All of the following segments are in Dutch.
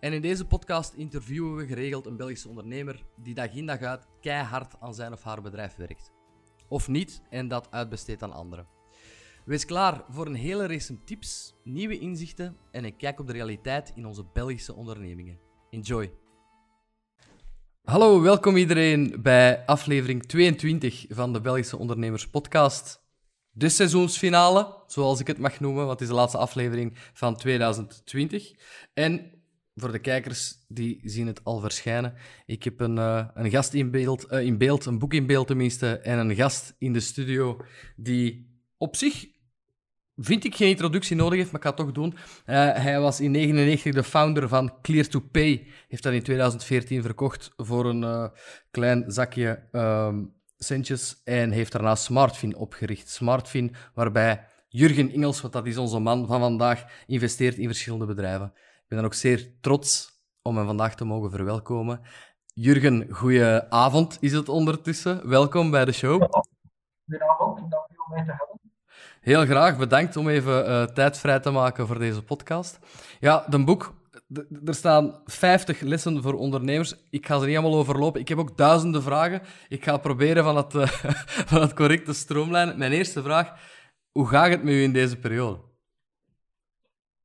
En in deze podcast interviewen we geregeld een Belgische ondernemer die dag in dag uit keihard aan zijn of haar bedrijf werkt. Of niet en dat uitbesteedt aan anderen. Wees klaar voor een hele race tips, nieuwe inzichten en een kijk op de realiteit in onze Belgische ondernemingen. Enjoy! Hallo, welkom iedereen bij aflevering 22 van de Belgische Ondernemers Podcast. De seizoensfinale, zoals ik het mag noemen, want het is de laatste aflevering van 2020. En voor de kijkers, die zien het al verschijnen. Ik heb een, uh, een gast in beeld, uh, in beeld, een boek in beeld tenminste, en een gast in de studio die op zich, vind ik, geen introductie nodig heeft, maar ik ga het toch doen. Uh, hij was in 1999 de founder van Clear to Pay. Heeft dat in 2014 verkocht voor een klein zakje um, centjes en heeft daarna Smartfin opgericht. Smartfin, waarbij Jurgen Ingels, wat dat is onze man van vandaag, investeert in verschillende bedrijven ben dan ook zeer trots om hem vandaag te mogen verwelkomen. Jurgen, goeie avond is het ondertussen. Welkom bij de show. Goedenavond, dank u om mij te hebben. Heel graag, bedankt om even uh, tijd vrij te maken voor deze podcast. Ja, de boek, er staan 50 lessen voor ondernemers. Ik ga ze niet allemaal overlopen. Ik heb ook duizenden vragen. Ik ga proberen van het, uh, van het correcte stroomlijnen. Mijn eerste vraag, hoe gaat het met u in deze periode?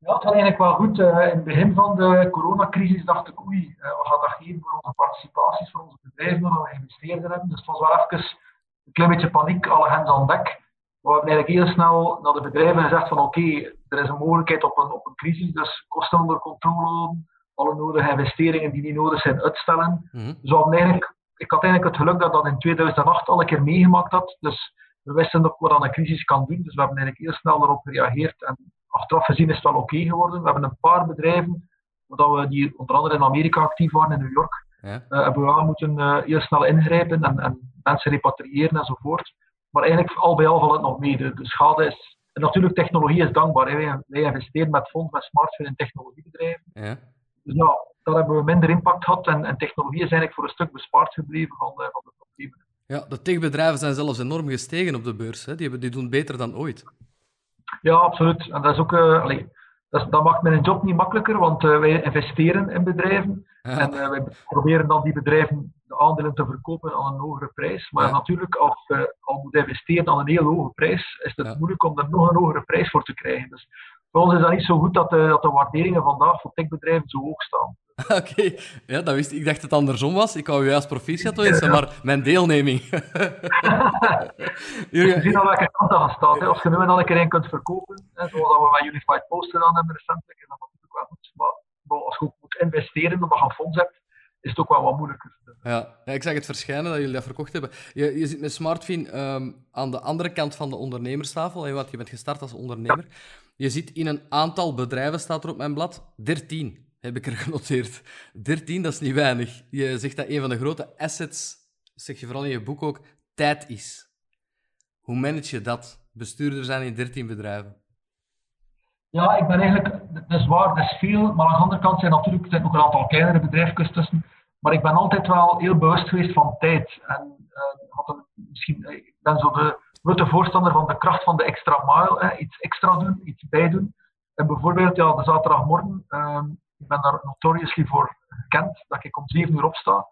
Ja, het was eigenlijk wel goed. Uh, in het begin van de coronacrisis dacht ik, oei, uh, we gaan dat geven voor onze participaties, voor onze bedrijven, waar we geïnvesteerd hebben. Dus het was wel even een klein beetje paniek, alle hens aan dek. Maar we hebben eigenlijk heel snel naar de bedrijven gezegd van oké, okay, er is een mogelijkheid op een, op een crisis, dus kosten onder controle alle nodige investeringen die niet nodig zijn uitstellen. Mm -hmm. Dus we eigenlijk, ik had eigenlijk het geluk dat dat in 2008 al een keer meegemaakt had. Dus we wisten ook wat aan een crisis kan doen. Dus we hebben eigenlijk heel snel erop gereageerd en achteraf gezien is het wel oké okay geworden. We hebben een paar bedrijven, omdat we die onder andere in Amerika actief waren, in New York, ja. uh, hebben we wel moeten uh, heel snel ingrijpen en, en, mensen repatriëren enzovoort. Maar eigenlijk al bij al valt het nog mee. De, de schade is... En natuurlijk, technologie is dankbaar. Hè. Wij, wij, investeren met fonds, met smartphone in technologiebedrijven. Ja. Dus ja, daar hebben we minder impact gehad. En, en, technologie is eigenlijk voor een stuk bespaard gebleven van, uh, van de problemen. Ja, de techbedrijven zijn zelfs enorm gestegen op de beurs. Hè. Die, hebben, die doen beter dan ooit. Ja, absoluut. En dat is ook, uh, allee, dat, dat, maakt mijn job niet makkelijker, want uh, wij investeren in bedrijven ja. en uh, wij proberen dan die bedrijven de aandelen te verkopen aan een hogere prijs. Maar ja. natuurlijk, als je al moet investeren aan een heel hoge prijs, is het ja. moeilijk om er nog een hogere prijs voor te krijgen. Dus voor ons is dat niet zo goed dat de, dat de waarderingen vandaag voor techbedrijven zo hoog staan. Oké, okay. ja, dat wist ik. Ik dacht dat het andersom was. Ik wou u juist proficiat wensen, maar mijn deelneming. We zien al welke kant dat staat. Hè. Als je nu en dan een keer een kunt verkopen, hè, zoals we met Unified Post gedaan hebben recentelijk, is dat natuurlijk wel goed. Maar als je ook moet investeren omdat je een fonds hebt, is het ook wel wat moeilijker. Ja, ja ik zag het verschijnen dat jullie dat verkocht hebben. Je, je zit met Smartfin um, aan de andere kant van de ondernemerstafel. Want je bent gestart als ondernemer. Ja. Je zit in een aantal bedrijven, staat er op mijn blad. 13 heb ik er genoteerd. 13, dat is niet weinig. Je zegt dat een van de grote assets, zeg je vooral in je boek ook, tijd is. Hoe manage je dat? Bestuurder zijn in 13 bedrijven. Ja, ik ben eigenlijk, dat is waar, dat is veel, maar aan de andere kant zijn natuurlijk er zijn ook een aantal kleinere bedrijfjes tussen. Maar ik ben altijd wel heel bewust geweest van tijd. En had een, misschien, ik ben zo de grote voorstander van de kracht van de extra mile. Hè, iets extra doen, iets bijdoen. En bijvoorbeeld, ja, de zaterdagmorgen, uh, ik ben daar notoriously voor gekend, dat ik om 7 uur opsta.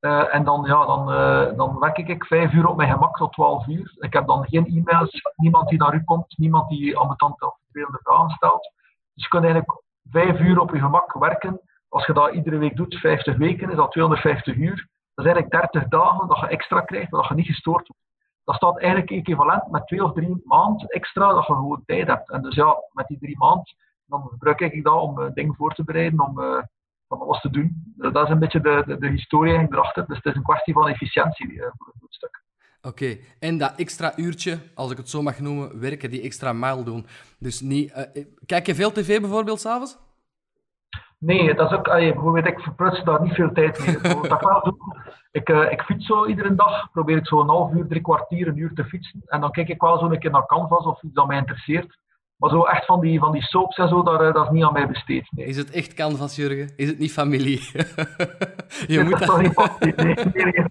Uh, en dan, ja, dan, uh, dan werk ik 5 uur op mijn gemak tot 12 uur. Ik heb dan geen e-mails, niemand die naar u komt, niemand die ambetante of vervelende vragen stelt. Dus je kunt eigenlijk 5 uur op je gemak werken. Als je dat iedere week doet, 50 weken, is dat 250 uur. Dat is eigenlijk 30 dagen dat je extra krijgt, dat je niet gestoord wordt. Dat staat eigenlijk equivalent met 2 of 3 maanden extra dat je gewoon tijd hebt. En dus ja, met die 3 maanden dan gebruik ik dat om uh, dingen voor te bereiden, om uh, van alles te doen. Dat is een beetje de, de, de historie erachter. Dus het is een kwestie van efficiëntie uh, voor een goed stuk. Oké, okay. en dat extra uurtje, als ik het zo mag noemen, werken, die extra mile doen. Dus niet, kijk je veel tv bijvoorbeeld s'avonds? Nee, dat is ook, bijvoorbeeld, ik verpruts daar niet veel tijd mee. Wel doen. Ik, uh, ik fiets zo iedere dag, probeer ik zo een half uur, drie kwartier, een uur te fietsen. En dan kijk ik wel zo een keer naar Canvas of iets dat mij interesseert. Maar zo echt van die, van die soaps en zo, dat, dat is niet aan mij besteed. Nee. Is het echt Canvas, Jurgen? Is het niet familie? je moet dat... Nee, nee, nee,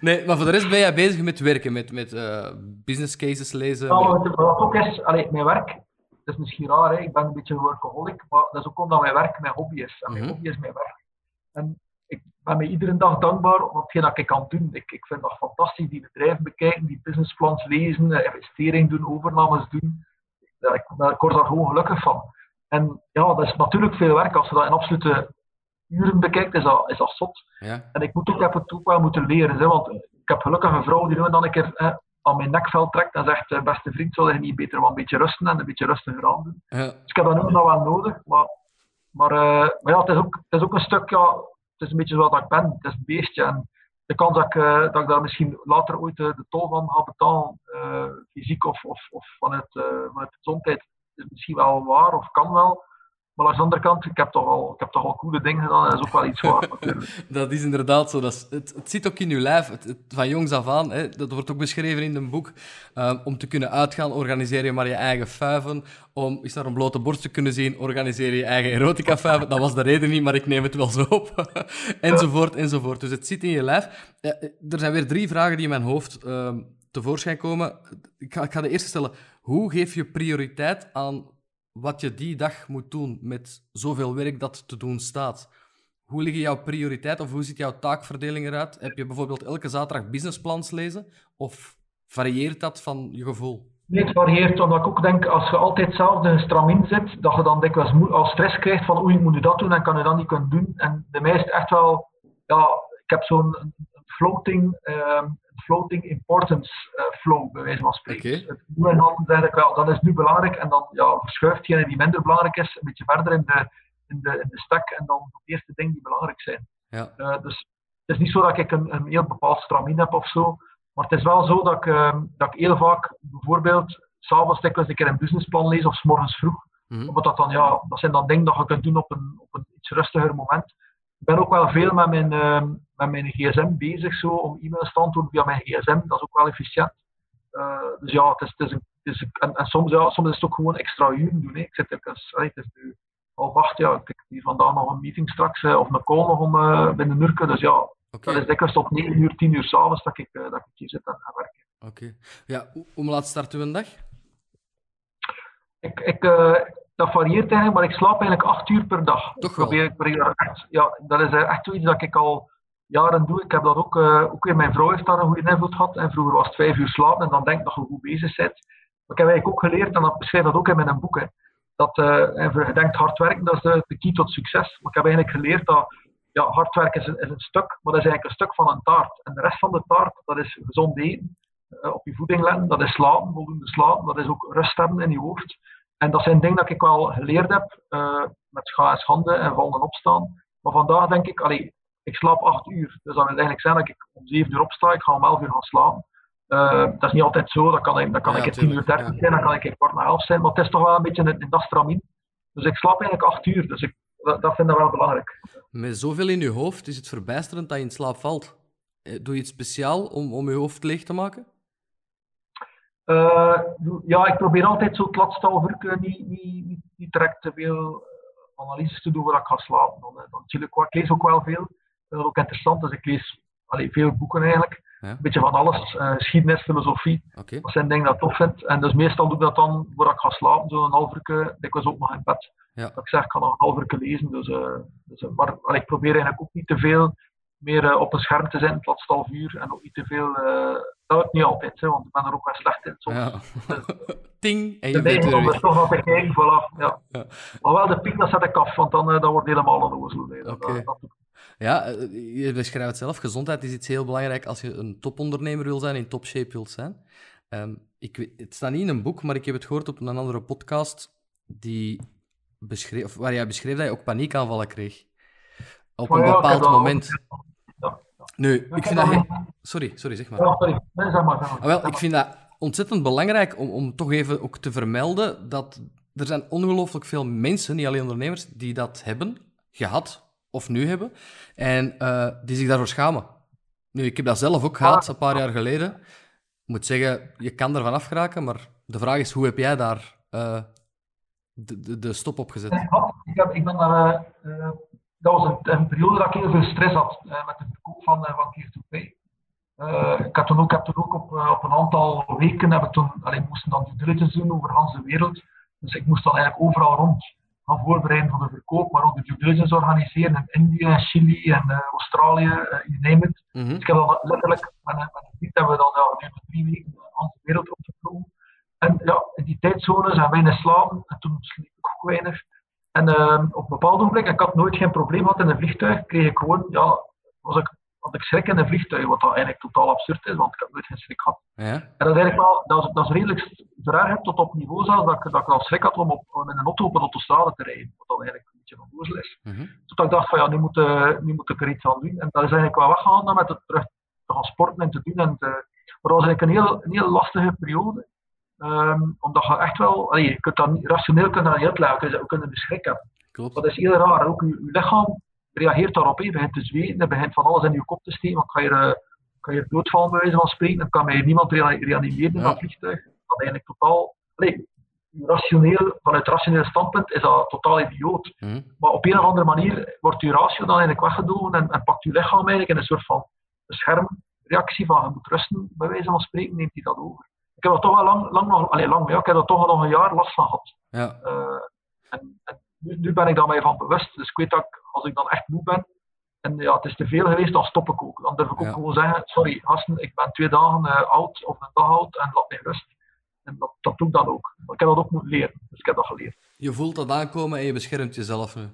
nee, maar voor de rest ben jij bezig met werken, met, met uh, business cases lezen? Nou, met... wat ook is, allee, mijn werk dat is misschien raar, hè? ik ben een beetje een workaholic, maar dat is ook omdat mijn werk mijn hobby is. En mijn mm -hmm. hobby is mijn werk. En ik ben me iedere dag dankbaar voor hetgeen dat ik kan doen. Ik, ik vind dat fantastisch, die bedrijven bekijken, die businessplans lezen, eh, investeringen doen, overnames doen. Ja, ik, ik word daar gewoon gelukkig van. En ja, dat is natuurlijk veel werk. Als je dat in absolute uren bekijkt, is dat, is dat zot. Ja. En ik moet ook, heb het ook wel moeten leren. Hè, want ik heb gelukkig een vrouw die nu dan een keer hè, aan mijn nekvel trekt en zegt, eh, beste vriend, zou je niet beter wel een beetje rusten en een beetje rustiger aan doen? Ja. Dus ik heb dat nu nog wel nodig, maar, maar, uh, maar ja, het is, ook, het is ook een stuk, ja, het is een beetje zoals ik ben, het is een beestje. En de kans dat ik, uh, dat ik daar misschien later ooit de, de tol van ga betalen, uh, fysiek of, of, of vanuit, vanuit gezondheid, is misschien wel waar of kan wel. Maar aan de andere kant, ik heb toch al, ik heb toch al coole dingen gedaan en dat is ook wel iets waar dat is inderdaad zo. Dat is, het, het zit ook in je lijf, het, het, van jongs af aan. Hè, dat wordt ook beschreven in een boek. Um, om te kunnen uitgaan, organiseer je maar je eigen fuiven. Om eens naar een blote borst te kunnen zien, organiseer je eigen erotica fuiven. Dat was de reden niet, maar ik neem het wel zo op. enzovoort, enzovoort. Dus het zit in je lijf. Ja, er zijn weer drie vragen die in mijn hoofd um, tevoorschijn komen. Ik ga, ik ga de eerste stellen. Hoe geef je prioriteit aan wat je die dag moet doen met zoveel werk dat te doen staat. Hoe liggen jouw prioriteiten of hoe ziet jouw taakverdeling eruit? Heb je bijvoorbeeld elke zaterdag businessplans lezen of varieert dat van je gevoel? Nee, het varieert omdat ik ook denk, als je altijd hetzelfde stram zit, dat je dan dikwijls al stress krijgt van oei, moet nu dat doen en kan je dat niet kunnen doen. En is het echt wel, ja, ik heb zo'n floating, um, floating importance uh, flow, bij wijze van spreken. Okay. Het nu en dan zeg ik wel, dat is nu belangrijk en dan ja, verschuift je die minder belangrijk is, een beetje verder in de, in de, in de stek en dan de eerste dingen die belangrijk zijn. Ja. Uh, dus het is niet zo dat ik een, een heel bepaald stramien heb of zo, maar het is wel zo dat ik, uh, dat ik heel vaak bijvoorbeeld s'avonds dikwijls een keer een businessplan lees of s morgens vroeg. Mm -hmm. Omdat dat, dan, ja, dat zijn dan dingen dat je kunt doen op een, op een iets rustiger moment. Ik ben ook wel veel met mijn, uh, met mijn gsm bezig, zo, om e-mails te antwoorden via mijn gsm. Dat is ook wel efficiënt. Uh, dus ja, het is, het is een, het is een, en, en, soms, ja, soms is het ook gewoon extra uren doen. Hè. Ik zit ook eens, het is nu half acht, ja, ik heb hier vandaag nog een meeting straks, uh, of een call nog om uh, binnen Nurken. Dus ja, okay. dat is dikwijls tot 9 uur, 10 uur s'avonds dat, ik, dat ik hier zit en ga werken. Oké. Okay. Ja, hoe laat start u een dag? Ik, ik, dat varieert eigenlijk, maar ik slaap eigenlijk acht uur per dag. Toch ik probeer, ik probeer echt, ja, dat is echt zoiets dat ik al jaren doe. Ik heb dat ook, uh, ook weer mijn vrouw heeft daar een goede invloed gehad. En vroeger was het vijf uur slapen en dan denk ik dat je goed bezig bent. Maar ik heb eigenlijk ook geleerd, en dat beschrijf dat ook in mijn boek, dat uh, je denkt hard werken, dat is de, de key tot succes. Maar ik heb eigenlijk geleerd dat ja, hard werken is een, is een stuk, maar dat is eigenlijk een stuk van een taart. En de rest van de taart, dat is gezond eten, uh, op je voeding letten, dat is slapen, voldoende slapen, dat is ook rust hebben in je hoofd. En dat zijn dingen dat ik wel geleerd heb, met scha en schande en vallen en opstaan. Maar vandaag denk ik, allee, ik slaap acht uur. Dus dat wil eigenlijk zijn dat ik om zeven uur opsta, ik ga om elf uur gaan slapen. Uh, dat is niet altijd zo, dat kan, ik, dat kan ja, ik tien uur dertig ja. zijn, dan kan ik kwart na elf zijn, maar het is toch wel een beetje dat stramien. Dus ik slaap eigenlijk acht uur, dus ik, dat, dat vind ik wel belangrijk. Met zoveel in je hoofd is het verbijsterend dat je in slaap valt. Doe je iets speciaal om, om je hoofd leeg te maken? Uh, ja, ik probeer altijd zo het laatste half uur niet, niet, niet, niet direct te veel analyses te doen waar ik ga slapen. Dan, dan chill ik, ik lees ook wel veel. Dat ook interessant, dus ik lees allee, veel boeken eigenlijk. Ja. Een beetje van alles, uh, geschiedenis, filosofie. Okay. Dat zijn dingen dat ik tof vind. En dus meestal doe ik dat dan waar ik ga slapen, zo een half uur, dikwijls ook nog in bed. Ja. Dat ik zeg, ik ga nog een half uur lezen. Dus, uh, dus, maar allee, ik probeer eigenlijk ook niet te veel meer uh, op een scherm te zijn het laatste half uur en ook niet te veel. Uh, dat lukt niet altijd, hè, want ik ben er ook wel slecht in soms. Ja. Ting! En je bent er weer toch nog te kijken, voilà. Ja. Ja. Maar wel de piek, dat zet ik af, want dan uh, dat wordt helemaal een ozel. Nee. Oké. Ja, je beschrijft het zelf. Gezondheid is iets heel belangrijk als je een topondernemer wil zijn, in topshape wilt zijn. Um, ik, weet- het staat niet in een boek, maar ik heb het gehoord op een andere podcast die beschreef, of waar jij beschreef dat je ook paniekaanvallen kreeg. Op een bepaald moment. Nu, ik vind dat... Sorry, sorry, zeg maar. Ja, sorry. Nee, zeg maar. Zeg maar. Ah, wel, ik vind dat ontzettend belangrijk om, om toch even ook te vermelden dat er zijn ongelooflijk veel mensen, niet alleen ondernemers, die dat hebben. gehad of nu hebben en uh, die zich daarvoor schamen. Nu, ik heb dat zelf ook gehad, een paar jaar geleden. Ik moet zeggen, je kan ervan afgeraken, maar de vraag is, hoe heb jij daar uh, de, de, de, stop op gezet? Ik, heb, ik ben daar, uh, dat was een, een, periode dat ik heel veel stress had met de verkoop van, van Keer to Pay. ik heb toen ook, heb toen ook op, op een aantal weken, heb ik toen, allee, moesten dan die diligence doen over de hele wereld. Dus ik moest dan eigenlijk overal rond gaan voorbereiden voor de verkoop, maar ook de due diligence organiseren in India, Chili en uh, Australië, uh, you name it. Mm -hmm. Dus ik heb dan letterlijk, met, met een vriend hebben we dan ja, nu drie weken de hele wereld opgevlogen. En ja, in die tijdzones en weinig slapen, en toen sliep ik ook weinig. En uh, op een bepaald moment, ik had nooit geen probleem gehad in een vliegtuig, kreeg ik gewoon, ja, was ik had ik schrik in een vliegtuig, wat dat eigenlijk totaal absurd is, want ik heb nooit geen schrik gehad. Ja. En dat is eigenlijk wel, dat is, dat is redelijk verergerd tot op niveau zelfs, dat ik, dat ik al schrik had om, op, om in een auto op een autostrade te rijden, wat dan eigenlijk een beetje onnozel is. Mm -hmm. Toen ik dacht van ja, nu moet, uh, nu moet ik er iets aan doen. En dat is eigenlijk wel weggegaan dan met het terug te gaan sporten en te doen. En te, maar dat was eigenlijk een heel, een heel lastige periode. Um, omdat je echt wel, allee, je kunt dat niet, rationeel kun je dat niet uitleggen, je kunt schrik hebben. Klopt. Dat is heel raar. Ook je, lichaam reageert daarop. Je begint te zweten, je begint van alles in je kop te steken. Dan kan je, uh, kan je doodvallen, bij wijze van spreken. Dan kan mij niemand reanimeren in dat vliegtuig. Dat eigenlijk totaal. Nee, rationeel, vanuit rationeel standpunt is dat totaal idioot. Mm. Maar op een of andere manier wordt je ratio dan eigenlijk weggedogen en, en pakt je lichaam eigenlijk in een soort van schermreactie van je moet rusten, bij wijze van spreken, neemt hij dat over. Ik heb dat toch wel lang, lang nog, allez, lang, ja, ik heb er toch al nog een jaar last van gehad. Ja. Uh, en, en nu, nu, ben ik daar mij van bewust. Dus ik weet dat ik, als ik dan echt moe ben en ja, het is te veel geweest, dan stop ik ook. Dan durf ik ook gewoon zeggen: Sorry, gasten, ik ben twee dagen uh, oud of een dag oud en laat mij rust. En dat, dat doe ik dan ook. Maar ik heb dat ook moeten leren. Dus ik heb dat geleerd. Je voelt dat aankomen en je beschermt jezelf nu.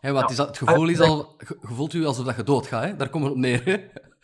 Wat is dat, het gevoel is al, je voelt u alsof dat je doodgaat, hè? daar komen we op neer. Hè?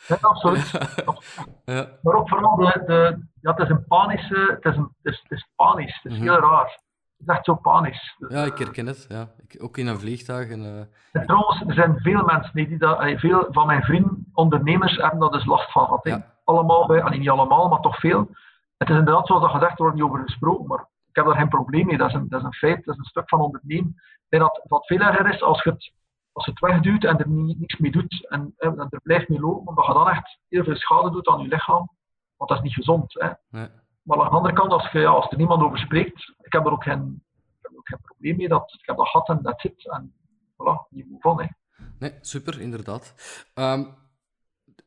Ja, absoluut. ja. Maar ook vooral, de, de, ja, het is een panische, het is, een, het is, het is panisch, het is mm -hmm. heel raar is echt zo panisch. ja, ik herken het. Ja. Ik, ook in een vliegtuig. En, uh... en trouwens, er zijn veel mensen die dat, veel van mijn vrienden, ondernemers, hebben daar dus last van gehad. Ja. Allemaal, bij, niet allemaal, maar toch veel. Het is inderdaad, zoals dat gezegd wordt, niet over gesproken, maar ik heb daar geen probleem mee. Dat is een, dat is een feit, dat is een stuk van ondernemen. Ik denk dat wat veel erger is als je het, als je het wegduwt en er niet, niks mee doet en, en, er blijft mee lopen, omdat je dan echt heel veel schade doet aan je lichaam. Want dat is niet gezond. Hè. Nee. Maar aan de andere kant, als, je, ja, als er niemand over spreekt, ik heb er ook geen, ik heb er ook geen probleem mee. Dat, ik heb dat gehad en dat zit. En voilà, niet moe van. Hè. Nee, super, inderdaad. Um,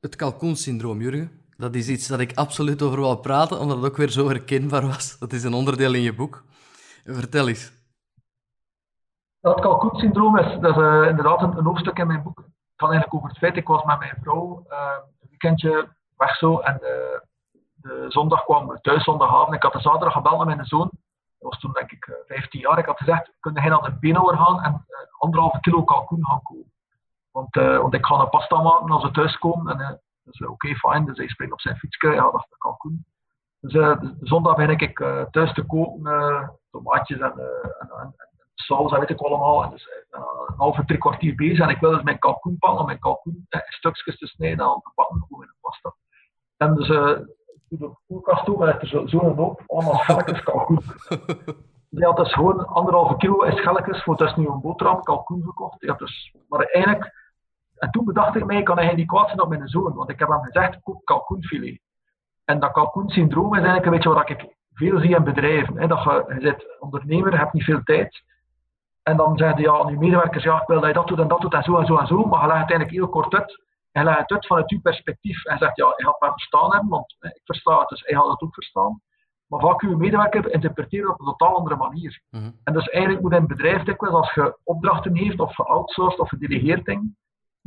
het kalkoensyndroom, Jurgen, dat is iets dat ik absoluut over wil praten, omdat het ook weer zo herkenbaar was. Dat is een onderdeel in je boek. Vertel eens. Dat kalkoensyndroom is, dat is uh, inderdaad een, hoofdstuk in mijn boek. Het gaat eigenlijk over het feit, ik was met mijn vrouw uh, een weekendje weg zo en uh, de zondag kwam thuis, zondagavond. Ik had de zaterdag gebeld met mijn zoon. Dat was toen denk ik 15 jaar. Ik had gezegd, kunnen hij naar de Beenhouwer gaan en anderhalve kilo kalkoen gaan kopen. Want, ik ga een pasta maken als we thuis komen. En dus oké, okay, fijn. Dus hij springt op zijn fietsje, ja, dat is kalkoen. Dus uh, de, de, zondag ben ik thuis te koken, tomaatjes en, en, en, en saus en weet ik allemaal. En dus een halve drie kwartier bezig. En ik wil dus mijn kalkoen pakken, mijn kalkoen stukjes te snijden en te bakken, gewoon in de pasta. En dus de koelkast toe, maar er zo'n zo hoop, allemaal schelletjes kalkoen. Die had dus gewoon anderhalve kilo schelletjes voor dus nu een boterham kalkoen gekocht. Had dus, maar eigenlijk, en toen bedacht ik mij, kan hij niet kwaad zijn op mijn zoon, want ik heb hem gezegd, koop kalkoenfilet. En dat kalkoensyndroom is eigenlijk een beetje wat ik veel zie in bedrijven. Hè, dat je, je bent ondernemer, je hebt niet veel tijd. En dan zeggen je ja, aan je medewerkers, ja, ik wil dat je dat doet en dat doet en zo en zo en zo, maar je legt het eigenlijk heel kort uit. Hij legt het uit vanuit uw perspectief en zegt, ja, hij gaat het verstaan hebben, want ik versta het, dus hij gaat het ook verstaan. Maar vaak uw medewerker interpreteren op een totaal andere manier. Mhm. En dus eigenlijk moet een bedrijf dikwijls, als je opdrachten heeft, of geoutsourced, of gedelegeerd ding,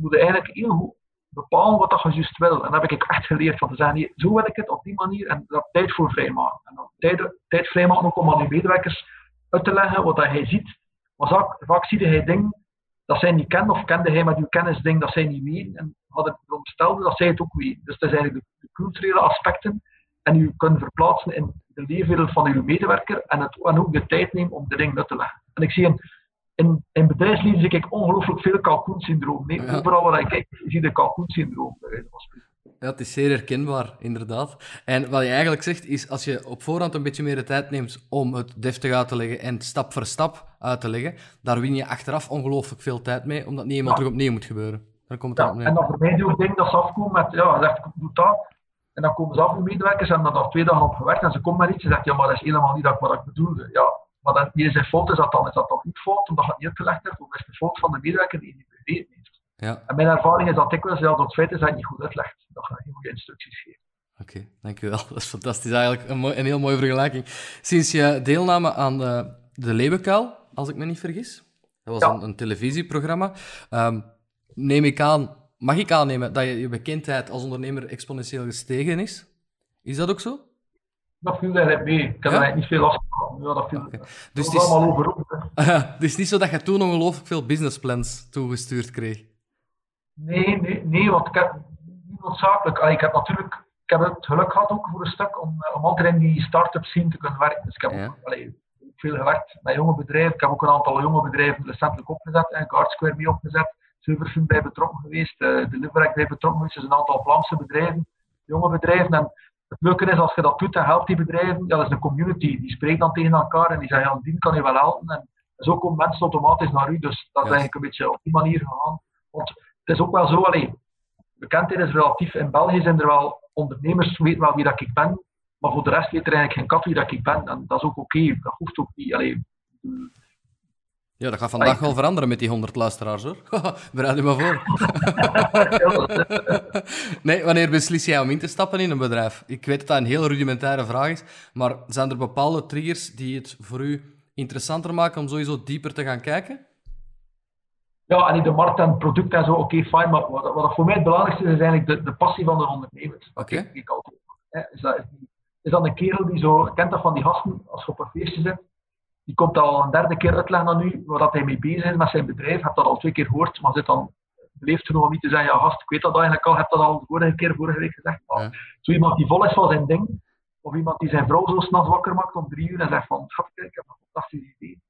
moet je eigenlijk heel goed bepalen wat je juist wil. En dat heb ik echt geleerd, van te zeggen, zo wil ik het, op die manier, en daar tijd voor vrijmaken. En dan tijd, tijd vrijmaken ook om aan uw medewerkers uit te leggen wat hij ziet. Maar vaak, vaak zie hij dingen dat zij niet kennen, of kende hij met uw kennis dingen dat zij niet weten. En hadden veronderstelde dat zij het ook weten. Dus dat zijn eigenlijk de, culturele aspecten. En u kunt verplaatsen in de leefwereld van uw medewerker en, het, en ook de tijd nemen om de dingen uit te leggen. En ik zie in, in, in bedrijfsleven zie ik ongelooflijk veel kalkoensyndroom. Nee, ja. Overal waar ik kijk, zie je de kalkoensyndroom. Ja, het is zeer herkenbaar, inderdaad. En wat je eigenlijk zegt, is als je op voorhand een beetje meer de tijd neemt om het deftig uit te leggen en stap voor stap uit te leggen. Daar win je achteraf ongelooflijk veel tijd mee, omdat niet eenmaal terug opnieuw moet gebeuren. Dan komt het ja, en dan voor mij ook denk dat ze afkomen met, ja, zegt, ik doe dat. En dan komen ze af, de medewerkers, en dan nog twee dagen op gewerkt en ze komen met iets en zegt, ja, maar dat is helemaal niet wat ik bedoelde. Ja, maar dan, wie zijn fout is dat dan? Is dat dan niet fout omdat het niet uitgelegd heeft? Of is het fout van de medewerker die niet begrepen heeft? Ja. En mijn ervaring is dat dikwijls ja, dat het feit is dat je niet goed uitlegt. Dat je geen goede instructies geeft. Oké, okay, dankjewel. Dat is fantastisch. Eigenlijk een, mooi, een heel mooie vergelijking. Sinds je deelname aan de, de Leeuwenkuil, als ik me niet vergis, dat was een, een, televisieprogramma, um, neem ik aan, mag ik aannemen dat je, je bekendheid als ondernemer exponentieel gestegen is? Is dat ook zo? Dat viel eigenlijk mee. Ik heb er eigenlijk niet veel last van. Ja, dat viel okay. dus het is allemaal overop. het is niet zo dat je toen ongelooflijk veel businessplans toegestuurd kreeg? Nee, nee, nee want ik heb niet noodzakelijk. Allee, ik heb natuurlijk ik heb het geluk gehad ook voor een stuk om, eh, om altijd in die start-up scene te kunnen werken. Dus ik heb ook, allee, veel gewerkt met jonge bedrijven. Ik heb ook een aantal jonge bedrijven recentelijk opgezet. En Guard Square mee opgezet. Silverfin bij betrokken geweest. Uh, de Liverec bij betrokken geweest. Dus een aantal Vlaamse bedrijven. Jonge bedrijven. En het leuke is, als je dat doet en helpt die bedrijven, ja, dat is een community. Die spreekt dan tegen elkaar en die zeggen, ja, die kan je wel helpen. En zo komen mensen automatisch naar u. Dus dat is eigenlijk een beetje op die manier gegaan. Want het is ook wel zo, allee, bekendheid is relatief. In België zijn er wel ondernemers, weten wel wie dat ik ben. Maar voor de rest weet er eigenlijk geen kat wie dat ik ben. En dat is ook oké. Dat hoeft ook niet. Allee, ja, dat gaat vandaag wel veranderen met die 100 luisteraars hoor. Bereid je maar voor. nee, wanneer beslis jij om in te stappen in een bedrijf? Ik weet dat dat een heel rudimentaire vraag is, maar zijn er bepaalde triggers die het voor u interessanter maken om sowieso dieper te gaan kijken? Ja, en de markt en product en zo, oké, okay, fijn, maar wat, wat voor mij het belangrijkste is, is eigenlijk de, de passie van de ondernemer. Oké. Okay. Is, dat, is dat een kerel die zo, kent dat van die gasten, als je op een feestje zit, die komt al een derde keer uitleggen aan u waar dat hij mee bezig is met zijn bedrijf. Heb dat al twee keer gehoord, maar zit dan beleefd genoeg om niet te zeggen, ja gast, ik weet dat eigenlijk al, heb dat al de vorige keer, vorige week gezegd. Maar zo iemand die vol is van zijn ding, of iemand die zijn vrouw zo s'nachts wakker maakt om drie uur en zegt van, schat, kijk, ik heb een fantastisch idee.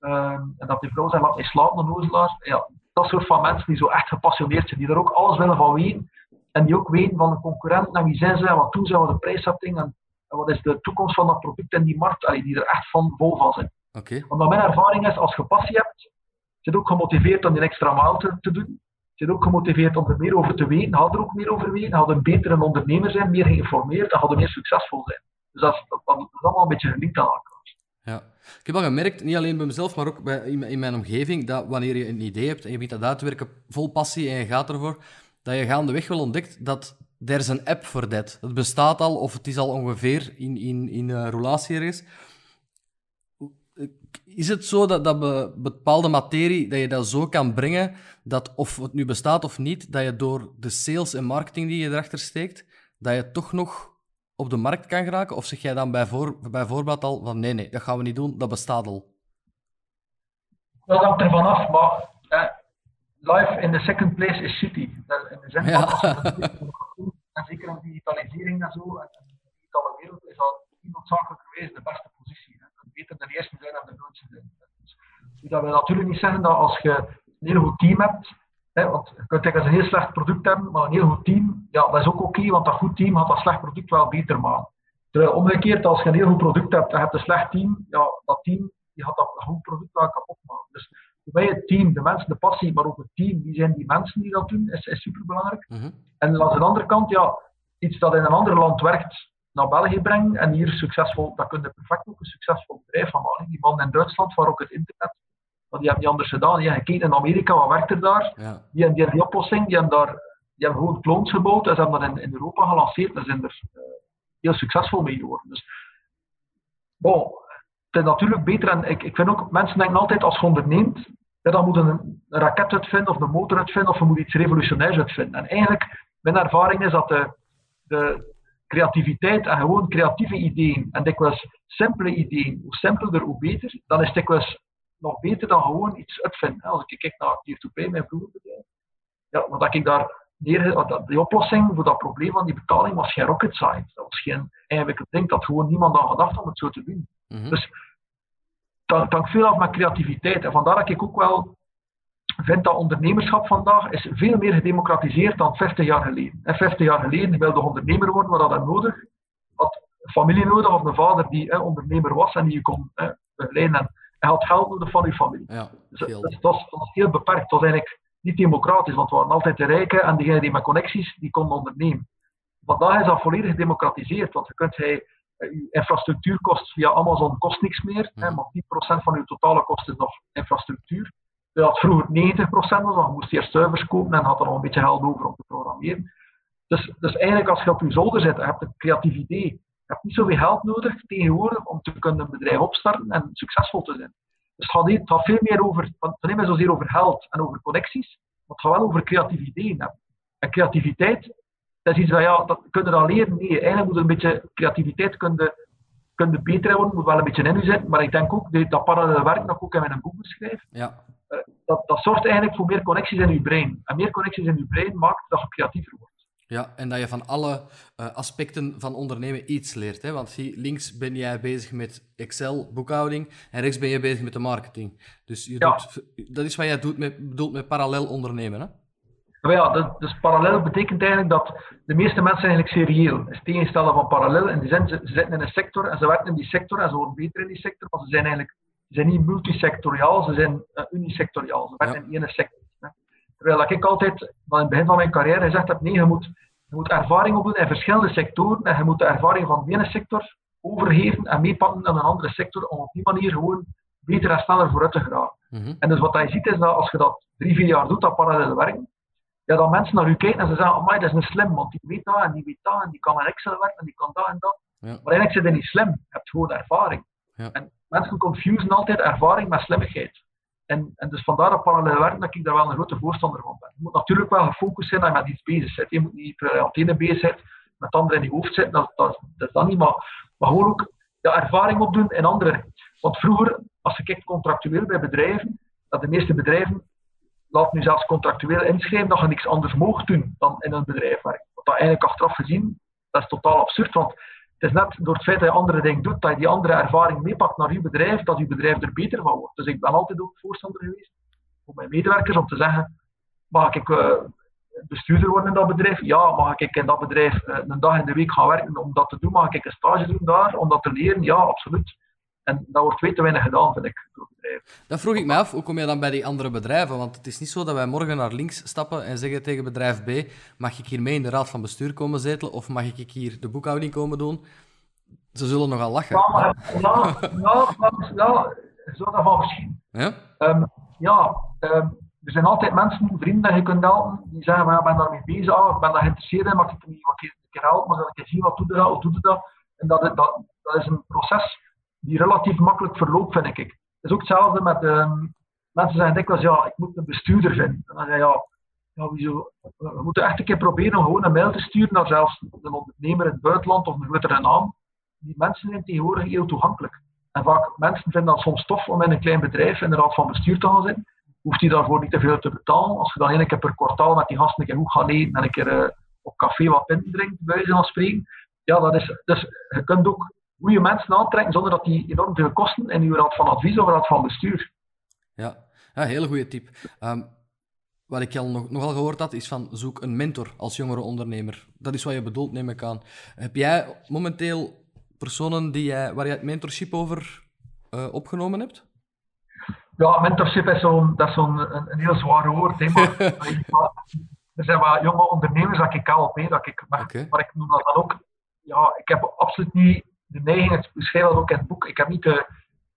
Ehm, en dat die vrouw zegt, laat mij slapen, een ozelaar. Ja, dat soort van mensen die zo echt gepassioneerd zijn, die er ook alles willen van weten. En die ook weten van de concurrent, en wie zijn ze, en wat doen ze, wat de prijszetting, en, en wat is de toekomst van dat product in die markt, allee, die er echt van vol van zijn. Okay. Omdat mijn ervaring is, als je passie hebt, zit ook gemotiveerd om die extra maal te, te doen. Zit ook gemotiveerd om er meer over te weten. Had er ook meer over weten. Had een betere ondernemer zijn, meer geïnformeerd. Dan had meer succesvol zijn. Dus dat is, dat, dat is allemaal een beetje gelinkt aan elkaar. Ja. Ik heb al gemerkt, niet alleen bij mezelf, maar ook bij, in, mijn omgeving, dat wanneer je een idee hebt en je begint dat uit te werken vol passie en je gaat ervoor, dat je gaandeweg wel ontdekt dat er is een app voor dat. Het bestaat al, of het is al ongeveer in, in, in uh, roulatie ergens is het zo dat, dat bepaalde materie, dat je dat zo kan brengen, dat of het nu bestaat of niet, dat je door de sales en marketing die je erachter steekt, dat je toch nog op de markt kan geraken? Of zeg jij dan bijvoorbeeld al van nee, nee, dat gaan we niet doen, dat bestaat al? Dat hangt er vanaf, maar eh, life in the second place is city. In de zin van, en zeker in digitalisering en zo, en de digitale wereld, is dat niet noodzakelijk geweest de beste beter de eerste zijn dan de grootste zijn. Dus, dat wil natuurlijk niet zeggen dat als je een heel goed team hebt, hè, want je kunt zeggen een heel slecht product hebben, maar een heel goed team, ja, dat is ook oké, want dat goed team gaat dat slecht product wel beter maken. Terwijl omgekeerd, als je een heel goed product hebt en je hebt een slecht team, ja, dat team die gaat dat goed product wel kapot maken. Dus voor mij het team, de mensen, de passie, maar ook het team, wie zijn die mensen die dat doen, is, is superbelangrijk. Mm En aan de andere kant, ja, iets dat in een ander land werkt, naar België brengen en hier succesvol, dat kun je perfect ook een succesvol bedrijf van maken. Die man in Duitsland, waar ook het internet, maar die hebben niet anders gedaan. Die hebben gekeken in Amerika, wat werkt er daar? Ja. Die hebben die, die oplossing, die hebben daar die hebben gewoon clones gebouwd en ze hebben dat in, in Europa gelanceerd en zijn er uh, heel succesvol mee geworden. Dus, bon, het is natuurlijk beter en ik, ik vind ook, mensen denken altijd als je onderneemt, ja, dan moet een, een raket uitvinden of een motor uitvinden of je moet iets revolutionairs uitvinden. En eigenlijk, mijn ervaring is dat de, de, creativiteit en gewoon creatieve ideeën en dikwijls simpele ideeën, hoe simpeler hoe beter, dan is het dikwijls nog beter dan gewoon iets uitvinden. Als ik kijk naar 2 p mijn vroeger bedrijf, ja, wat ik daar neer, die oplossing voor dat probleem van die betaling was geen rocket science. Dat was geen eigenlijk ding dat gewoon niemand aan gedacht om het zo te doen. Mm -hmm. Dus dat hangt veel af met creativiteit. En vandaar dat ik ook wel vind dat ondernemerschap vandaag is veel meer gedemocratiseerd dan 50 jaar geleden. En 50 jaar geleden wilde ondernemer worden, wat dat nodig had. Familie nodig of een vader die ondernemer was en die je kon begeleiden. En je had geld nodig van je familie. Ja, Dus veel. dat, dat, was, dat was heel beperkt. Het was eigenlijk niet democratisch, want het waren altijd de rijken en diegenen die met connecties, die konden ondernemen. Vandaag is dat volledig gedemocratiseerd, want je kunt hij, eh, je infrastructuurkost via Amazon kost niks meer, hè, Mhm. maar 10% van je totale kosten is nog infrastructuur. Je had vroeger 90%, was, want je moest eerst servers kopen en had er nog een beetje geld over om te programmeren. Dus, dus eigenlijk als je op je zolder zit, je hebt een creatief idee, je hebt niet zoveel geld nodig tegenwoordig om te kunnen een bedrijf opstarten en succesvol te zijn. Dus het gaat, niet, het gaat veel meer over, het gaat niet meer zozeer over geld en over connecties, maar het gaat wel over creatieve ideeën hebben. En creativiteit, dat is iets ja, dat kun je dat leren. Nee, eigenlijk moet er een beetje creativiteit kunnen, kunnen beter worden, moet wel een beetje in u zitten. Maar ik denk ook dat dat parallele werk, dat ik ook in mijn boek beschrijf, Ja, dat, dat zorgt eigenlijk voor meer connecties in je brein. En meer connecties in je brein maakt dat je creatiever wordt. ja, en dat je van alle eh, aspecten van ondernemen iets leert. Hè? Want zie, links ben jij bezig met Excel, boekhouding, en rechts ben je bezig met de marketing. Dus je Ja. doet, dat is wat jij doet met, bedoelt met parallel ondernemen. Hè? Maar ja, dus, dus parallel betekent eigenlijk dat de meeste mensen eigenlijk serieel. Het is tegenstellen van parallel. In die zin, ze, ze zitten in een sector en ze werken in die sector en ze worden beter in die sector, maar ze zijn eigenlijk ze zijn niet multisectoriaal, ze zijn uh, unisectoriaal. Ze werken Ja. in één sector. Hè. Terwijl dat ik altijd, van in het begin van mijn carrière, gezegd heb, nee, je moet, je moet ervaring opdoen in verschillende sectoren en je moet de ervaring van de ene sector overgeven en meepakken naar een andere sector om op die manier gewoon beter en sneller vooruit te geraken. Mhm. En dus wat je ziet is dat als je dat drie, vier jaar doet, dat parallel werken, ja, dat mensen naar u kijken en ze zeggen, amai, dat is een slim, want die weet dat en die weet dat en die kan met Excel werken en die kan dat en dat. Ja. Maar eigenlijk zit je niet slim, je hebt gewoon ervaring. Ja. En mensen confusen altijd ervaring met slimmigheid. En, en dus vandaar dat parallel werken, dat ik daar wel een grote voorstander van ben. Je moet natuurlijk wel gefocust zijn dat je met iets bezig bent. Je moet niet per antenne bezig zijn, met anderen in je hoofd zitten, dat, dat, dat is dat niet. Maar, maar gewoon ook ja, ervaring opdoen in andere. Want vroeger, als je kijkt contractueel bij bedrijven, dat de meeste bedrijven laat nu zelfs contractueel inschrijven dat je niks anders mocht doen dan in een bedrijf werken. Wat dat eigenlijk achteraf gezien, dat is totaal absurd, want het is net door het feit dat je andere dingen doet, dat je die andere ervaring meepakt naar je bedrijf, dat je bedrijf er beter van wordt. Dus ik ben altijd ook voorstander geweest voor mijn medewerkers om te zeggen, mag ik uh, bestuurder worden in dat bedrijf? Ja, mag ik in dat bedrijf uh, een dag in de week gaan werken om dat te doen? Mag ik een stage doen daar om dat te leren? Ja, absoluut. En dat wordt veel te weinig gedaan, vind ik, door bedrijven. Dat vroeg ik me af, hoe kom je dan bij die andere bedrijven? Want het is niet zo dat wij morgen naar links stappen en zeggen tegen bedrijf B, mag ik hier mee in de raad van bestuur komen zetelen of mag ik hier de boekhouding komen doen? Ze zullen nogal lachen. Ja, maar, ja, ja, maar, ja zo daarvan verschillen. Ja? Um, ja, um, er zijn altijd mensen, vrienden je kunt helpen, die zeggen, ja, ik ben daarmee bezig, oh, ik ben daar geïnteresseerd in, maar ik kan niet wat keer, helpen, maar dat ik zien wat doe je dat, hoe doe je dat. En dat, dat, dat is een proces die relatief makkelijk verloopt, vind ik. Het is ook hetzelfde met um, mensen zeggen dikwijls, ja, ik moet een bestuurder vinden. En dan zeg ja, ja, wieso? We moeten echt een keer proberen om gewoon een mail te sturen naar zelfs een ondernemer in het buitenland of een grotere naam. Die mensen zijn tegenwoordig heel toegankelijk. En vaak mensen vinden dat soms tof om in een klein bedrijf in de raad van bestuur te gaan zitten. Hoeft hij daarvoor niet te veel te betalen. Als je dan één keer per kwartaal met die gasten een keer goed gaat eten en een keer uh, op café wat pinten drinkt, bij wijze van spreken. Ja, dat is, dus je kunt ook goede mensen aantrekken zonder dat die enorm veel kosten in uw raad van advies of raad van bestuur. Ja, ja hele goede tip. Um, wat ik al nog, nogal gehoord had, is van zoek een mentor als jongere ondernemer. Dat is wat je bedoelt, neem ik aan. Heb jij momenteel personen die jij, waar je het mentorship over uh, opgenomen hebt? Ja, mentorship is zo'n zo een, een, heel zwaar woord. Hè, maar, er zijn wat jonge ondernemers dat ik help, dat ik, maar, okay. maar ik noem dat dan ook. Ja, ik heb absoluut niet de neiging, beschrijf dat ook in het boek, ik heb niet de,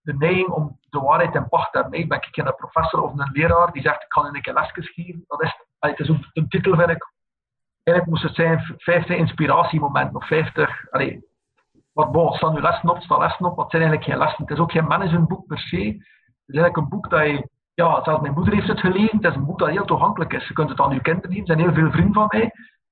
neiging om de waarheid in pacht te hebben. Ik ben ik een professor of een leraar die zegt ik kan in een keer lesjes geven. Dat is, het is ook een titel, vind ik. Eigenlijk moest het zijn 50 inspiratiemomenten of 50. Allee, wat bon, staan nu lessen op, staan lessen op, het zijn eigenlijk geen lessen. Het is ook geen managementboek per se. Het is eigenlijk een boek dat je, ja, zelfs mijn moeder heeft het gelezen, het is een boek dat heel toegankelijk is. Je kunt het aan je kinderen geven, er zijn heel veel vrienden van mij.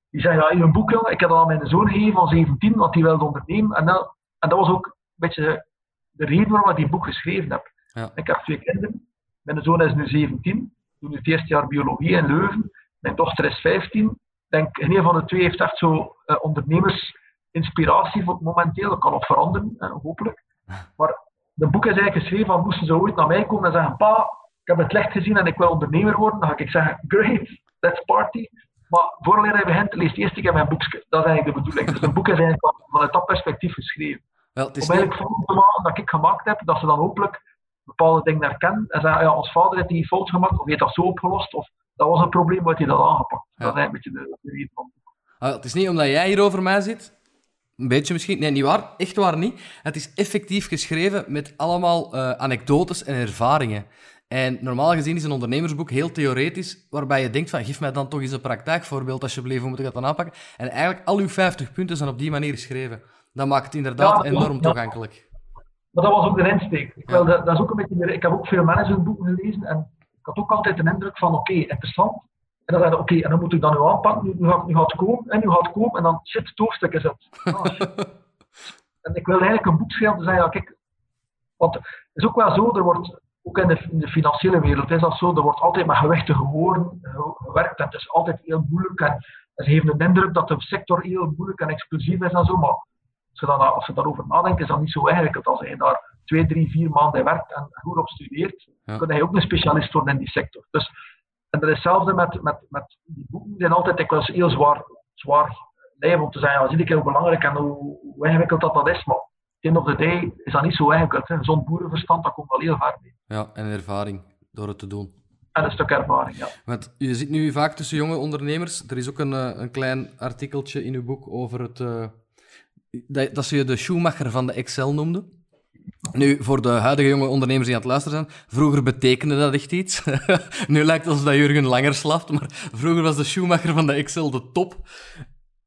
Die zeggen, ja, een boek, ik heb dat aan mijn zoon gegeven van 17, want die wilde ondernemen. En dat, en dat was ook een beetje de reden waarom ik die boek geschreven heb. Ja. Ik heb twee kinderen. Mijn zoon is nu 17, doet nu het eerste jaar biologie in Leuven. Mijn dochter is 15. Ik denk, een van de twee heeft echt zo uh, ondernemersinspiratie voor momenteel. Dat kan nog veranderen, uh, hopelijk. Maar de boek is eigenlijk geschreven van, moesten ze ooit naar mij komen en zeggen, pa, ik heb het licht gezien en ik wil ondernemer worden. Dan ga ik zeggen, great, let's party. Maar voor hij begint, leest eerst ik mijn boekje. Dat is eigenlijk de bedoeling. Dus een boek is eigenlijk vanuit dat perspectief geschreven. Wel, het is Om eigenlijk niet... te maken dat ik gemaakt heb, dat ze dan hopelijk bepaalde dingen herkennen en zeggen, ja, ons vader heeft die fout gemaakt, of heeft dat zo opgelost, of dat was een probleem, wat hij dat aangepakt. Dat is een beetje de, de reden van ah, Het is niet omdat jij hier over mij zit, een beetje misschien. Nee, niet waar. Echt waar niet. Het is effectief geschreven met allemaal uh, anekdotes en ervaringen. En normaal gezien is een ondernemersboek heel theoretisch, waarbij je denkt van, geef mij dan toch eens een praktijkvoorbeeld alsjeblieft, hoe moet ik dat dan aanpakken? En eigenlijk al uw 50 punten zijn op die manier geschreven. Dat maakt het inderdaad enorm toegankelijk. Maar dat was ook de insteek. Ik, dat, dat, is ook een beetje meer, ik heb ook veel managementboeken gelezen en ik had ook altijd de indruk van, oké, interessant. En dan zei oké, en dan moet ik dat nu aanpakken, nu, nu, gaat, nu gaat het komen, en nu gaat het komen, en dan, shit, het hoofdstuk is het. Oh, en ik wil eigenlijk een boek schrijven, te zeggen, ja, kijk, want het is ook wel zo, er wordt ook in de, in de, financiële wereld is dat zo. Er wordt altijd met gewichtige woorden gewerkt en het is altijd heel moeilijk. En, ze geven de indruk dat de sector heel moeilijk en explosief is en zo. Maar als je, dan, als je daarover nadenkt, is dat niet zo eigenlijk. Als je daar twee, drie, vier maanden werkt en goed op studeert, ja. kun je ook een specialist worden in die sector. Dus, en dat is hetzelfde met, met, met die boeken. Die zijn altijd dikwijls heel zwaar, zwaar lijf om te zeggen, ja, zie ik heel belangrijk en hoe, hoe ingewikkeld dat, dat is. Maar end of the day is dat niet zo ingewikkeld. Zo'n boerenverstand, dat komt wel heel ver mee. Ja, en ervaring door het te doen. En een stuk ervaring, ja. Want je zit nu vaak tussen jonge ondernemers. Er is ook een, eh, een klein artikeltje in uw boek over het... Uh, dat, dat ze je de Schumacher van de Excel noemde. Nu, voor de huidige jonge ondernemers die aan het luisteren zijn, vroeger betekende dat echt iets. nu lijkt het alsof dat Jurgen langer slaft, maar vroeger was de Schumacher van de Excel de top.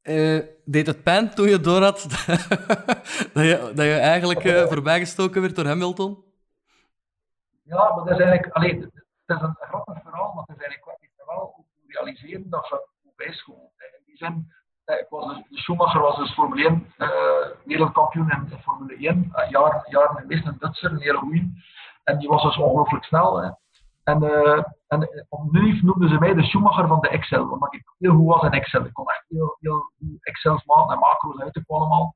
Uh, deed het pijn toen je door had dat, je, dat je eigenlijk uh, voorbijgestoken werd door Hamilton? Ja, maar dat is eigenlijk... Allee, het is een grappig verhaal, maar het is eigenlijk wel realiseren dat ze bijschool. In die zin, eh, ik was Schumacher was dus Formule 1 uh, wereldkampioen in Formule 1. Uh, jaren, jaren geweest, een Duitser, een hele goeie. En die was dus ongelooflijk snel. Hè. En, uh, en nu noemden ze mij de Schumacher van de Excel, omdat ik heel goed was in Excel. Ik kon echt heel, heel goed Excels maken en macro's uit allemaal.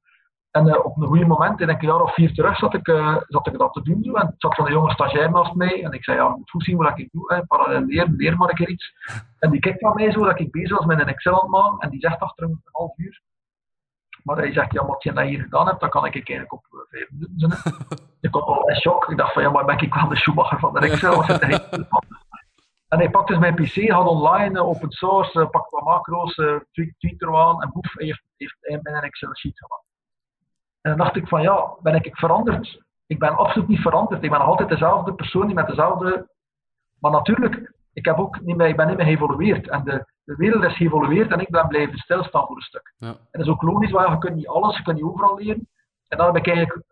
En uh, op een goede moment, in een jaar of vier terug, zat ik, uh, zat ik dat te doen. En het zat van een jonge stagiair naast mij. En ik zei, ja, je moet goed zien wat ik doe. Hè. Parallel leren, leer maar een keer iets. En die kijkt naar mij zo, dat ik bezig was met een Excel aan het maken. En die zegt achter een half uur, maar hij zegt, ja, wat je dat hier gedaan hebt, dan kan ik eigenlijk op uh, vijf minuten zijn. ik was al in shock. Ik dacht van, ja, maar ben ik wel de Schumacher van de Excel? en hij pakte dus mijn PC, had online, open source, pakte wat macro's, uh, tweet er aan en boef, hij heeft, heeft hij een Excel-sheet gemaakt. En dan dacht ik van, ja, ben ik veranderd? Ik ben absoluut niet veranderd. Ik ben nog altijd dezelfde persoon, die met dezelfde... Maar natuurlijk, ik, heb ook niet meer, ik ben niet meer geëvolueerd. En de, de wereld is geëvolueerd en ik ben blijven stilstaan voor een stuk. Ja. En dat is ook logisch, want je kunt niet alles, je kunt niet overal leren. En dan heb ik eigenlijk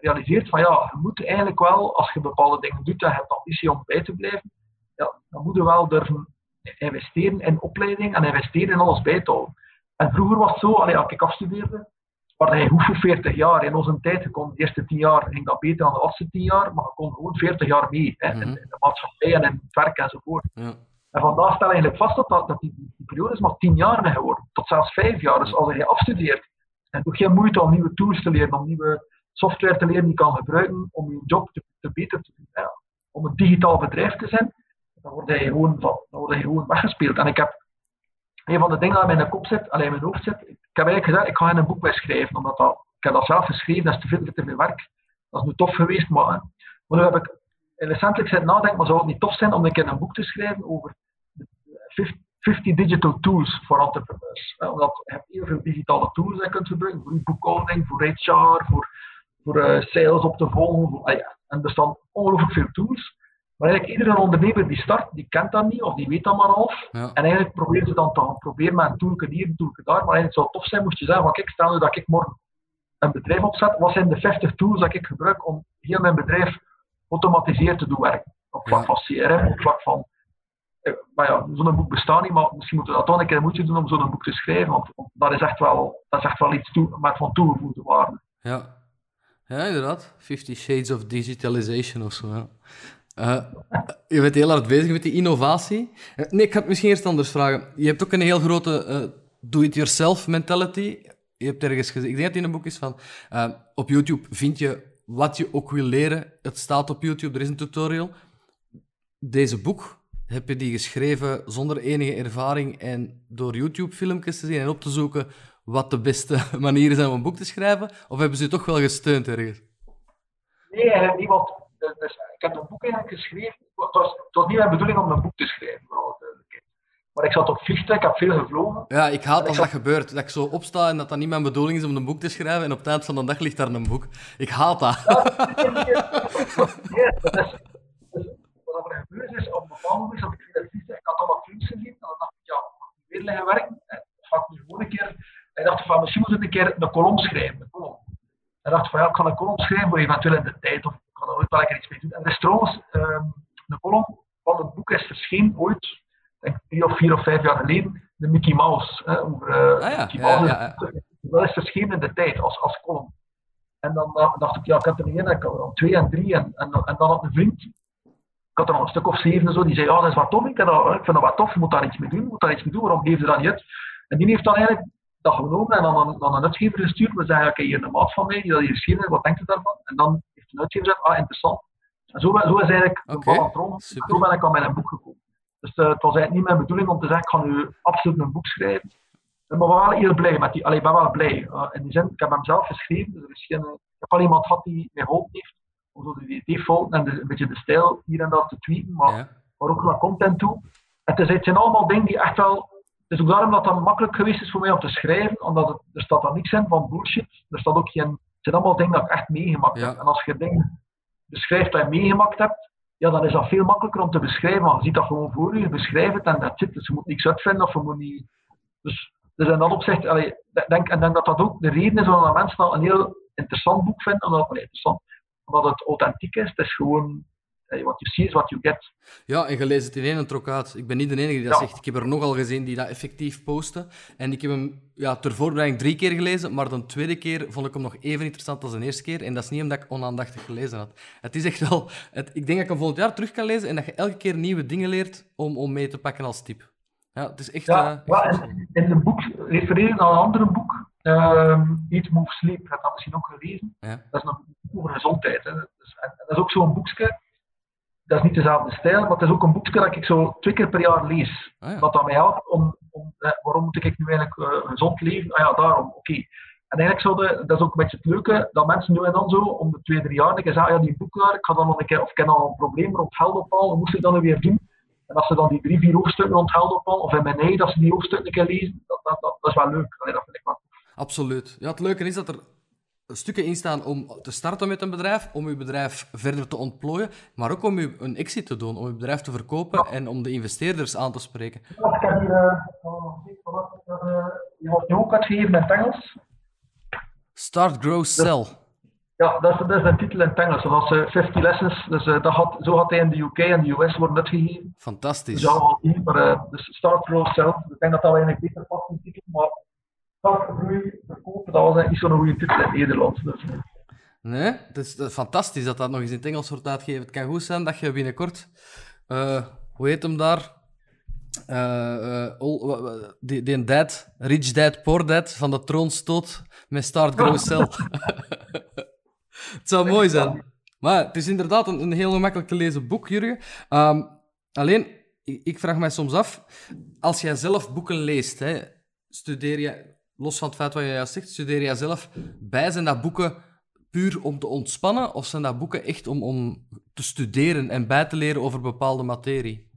gerealiseerd van ja, je moet eigenlijk wel, als je bepaalde dingen doet en je hebt ambitie om bij te blijven, ja, dan moet je wel durven investeren in opleiding en investeren in alles bij te houden. En vroeger was het zo, allee, als ik afstudeerde, waar hij hoeveel 40 jaar in onze tijd, kon de eerste 10 jaar ging dat beter dan de laatste 10 jaar, maar je kon gewoon 40 jaar mee hè, in, mhm. in, de maatschappij en in het werk enzovoort. Ja. En vandaag stel je eigenlijk vast dat, dat, die, die, periode is maar 10 jaar geworden, tot zelfs 5 jaar. Dus als je afstudeert en doe geen moeite om nieuwe tools te leren, om nieuwe software te leren die je kan gebruiken om je job te, te beter te doen, om een digitaal bedrijf te zijn, dan word je gewoon, van, dan word je gewoon weggespeeld. En ik heb een van de dingen die in mijn kop zit, alleen in mijn hoofd zit, heb eigenlijk gezegd, ik ga een boek bij schrijven, omdat dat, ik heb dat zelf geschreven, dat is te veel te veel werk. Dat is nu tof geweest, maar, maar nu heb ik recentelijk zitten nadenken, maar zou het niet tof zijn om een keer een boek te schrijven over 50 digital tools voor entrepreneurs. Omdat je hebt heel veel digitale tools die je kunt gebruiken, voor je boekhouding, voor HR, voor, voor uh, sales op te volgen. Ah ja. En er staan ongelooflijk veel tools. Maar eigenlijk iedere ondernemer die start, die kent dat niet, of die weet dat maar half. Ja. En eigenlijk probeert ze dan te proberen met een toolke hier, een toolke daar. Maar eigenlijk zou het tof zijn, moest je zeggen, van kijk, stel nu dat ik morgen een bedrijf opzet, wat zijn de 50 tools dat ik gebruik om heel mijn bedrijf automatiseerd te doen werken? Op vlak van CRM, op vlak van... Eh, maar ja, zo'n boek bestaat niet, maar misschien moeten we dat toch een keer moeite doen om zo'n boek te schrijven, want, dat, is echt wel, dat is echt wel iets toe, met van toegevoegde waarde. Ja. ja, inderdaad. Fifty Shades of Digitalization of zo, ja. Uh, je bent heel hard bezig met die innovatie. Uh, nee, ik ga het misschien eerst anders vragen. Je hebt ook een heel grote uh, do-it-yourself mentality. Je hebt ergens gezegd, ik denk dat het in een boek is van, op YouTube vind je wat je ook wil leren. Het staat op YouTube, er is een tutorial. Deze boek, heb je die geschreven zonder enige ervaring en door YouTube-filmpjes te zien en op te zoeken wat de beste manieren zijn om een boek te schrijven? Of hebben ze je toch wel gesteund ergens? Nee, want Dus, dus, ik heb een boek eigenlijk geschreven. Het was, het was niet mijn bedoeling om een boek te schrijven, vooral duidelijkheid. Maar ik zat op vliegtuig, ik heb veel gevlogen. Ja, ik haat als dat gebeurt. Dat ik zo opsta en dat dat niet mijn bedoeling is om een boek te schrijven en op het eind van de dag ligt daar een boek. Ik haat dat. Ja, nee, nee, nee, dat is, dus, wat er gebeurd is, op een bepaald moment zat ik in het vliegtuig, ik had allemaal films gezien, en dan dacht ik, ja, mag ik weer liggen werken? En ga ik nu gewoon een keer, en ik dacht van, misschien moet ik een keer een kolom schrijven, een kolom. En dacht van, ja, ik ga een kolom schrijven voor eventueel in de tijd, of ga er ooit wel een keer iets mee doen. En er is trouwens, um, een kolom van het boek is verschenen ooit, denk drie of vier of vijf jaar geleden, de Mickey Mouse. Hè, over, uh, ah, ja. Mickey Mouse. ja, ja. Dat is verschenen in de tijd, als, als column. En dan uh, dacht ik, ja, ik heb er niet één, ik had er twee en drie. En, en, en dan had een vriend, ik had er nog een stuk of zeven en zo, die zei, ja, dat is wat tof, ik, dat, ik vind dat wat tof, je moet daar iets mee doen, moet daar iets mee doen, waarom geef je dat niet uit? En die heeft dan eigenlijk dat genomen en dan aan, aan een uitgever gestuurd. We zeggen, oké, hier een maat van mij, die dat hier geschreven heeft, wat denkt u daarvan? En dan uitgever ah, interessant. En zo, zo is eigenlijk de bal. En super. zo ben ik aan mijn boek gekomen. Dus uh, het was eigenlijk niet mijn bedoeling om te zeggen, ik ga nu absoluut een boek schrijven. Ik ben wel heel blij met die, allee, ik ben wel blij. Uh, in die zin, ik heb hem zelf geschreven, dus er is geen, ik heb al iemand gehad die mij geholpen heeft om zo de default en de, een beetje de stijl hier en daar te tweeten, maar, Ja. maar ook naar content toe. Het, is, het zijn allemaal dingen die echt wel... Het is ook daarom dat het makkelijk geweest is voor mij om te schrijven, omdat het, er staat dan niks in van bullshit. Er staat ook geen... Het zijn allemaal dingen dat ik echt meegemaakt heb. En als je dingen beschrijft dat je meegemaakt hebt, ja, dan is dat veel makkelijker om te beschrijven. Want je ziet dat gewoon voor je, je beschrijft het en dat zit. Dus je moet niks uitvinden of je moet niet... Dus, dus in dat opzicht, allee, denk, en denk dat dat ook de reden is waarom mensen dat een heel interessant boek vinden. Omdat, allee, interessant, omdat het authentiek is. Het is gewoon, what you see is what you get. Ja, en je leest het in één en trok uit. Ik ben niet de enige die dat Ja. zegt. Ik heb er nogal gezien die dat effectief posten. En ik heb hem ja, ter voorbereiding drie keer gelezen, maar de tweede keer vond ik hem nog even interessant als de eerste keer. En dat is niet omdat ik onaandachtig gelezen had. Het is echt wel... Het, ik denk dat ik hem volgend jaar terug kan lezen en dat je elke keer nieuwe dingen leert om, om mee te pakken als tip. Ja, het is echt... Ja, eh, ja, en in het boek refereren naar een ander boek, ehm Eat, Move, Sleep. Je hebt dat misschien ook gelezen. ja. Dat is een boek over gezondheid. Hè. En, en dat is ook zo'n boekje. Dat is niet dezelfde stijl, maar het is ook een boekje dat ik zo twee keer per jaar lees. Ah, ja. Dat dat mij helpt om, om eh, waarom moet ik nu eigenlijk eh, gezond leven? Ah ja, daarom, oké. En eigenlijk zou de, dat is ook een beetje het leuke, dat mensen nu en dan zo, om de twee, drie jaar, keer zeggen, ah ja, die boek daar, ik ga dan nog een keer, of ik heb dan een probleem rond geld ophalen, hoe moest ik dat nu weer doen? En als ze dan die drie, vier hoofdstukken rond geld ophalen, of in mijn eigen, dat ze die hoofdstukken een keer lezen, dat, dat, dat, dat is wel leuk. Allee, dat vind ik wel Absoluut. Ja, het leuke is dat er stukken in staan om te starten met een bedrijf, om uw bedrijf verder te ontplooien, maar ook om u een exit te doen, om uw bedrijf te verkopen en om de investeerders aan te spreken. Ja, Ik heb hier, eh, oh, eh, die wordt nu ook uitgegeven in het Engels. Start, grow, sell. Ja, dat is, dat is de titel in het Engels. Dat eh, 50 Lessons. Dus eh, dat had, zo had hij in de UK en de US worden uitgegeven. Fantastisch. Dus maar eh, dus Start Grow Self. Ik denk dat dat eigenlijk beter past in de titel, maar Start Groei Verkopen, dat was eigenlijk niet zo'n goede titel in het Nederlands. Dus, Nee, het is fantastisch dat dat nog eens in het Engels wordt uitgegeven. Het kan goed zijn dat je binnenkort, eh, hoe heet hem daar? Wa- wa- die, die dad, Rich Dad, Poor Dad van de troonstoot met Start, Grow, Sell. het zou mooi zijn. Maar het is inderdaad een, een heel gemakkelijk te lezen boek, Jurgen. Ehm, alleen, ik, ik vraag mij soms af, als jij zelf boeken leest, hè, studeer je, los van het feit wat je juist zegt, studeer jij zelf bij? Zijn dat boeken puur om te ontspannen, of zijn dat boeken echt om, om te studeren en bij te leren over bepaalde materie?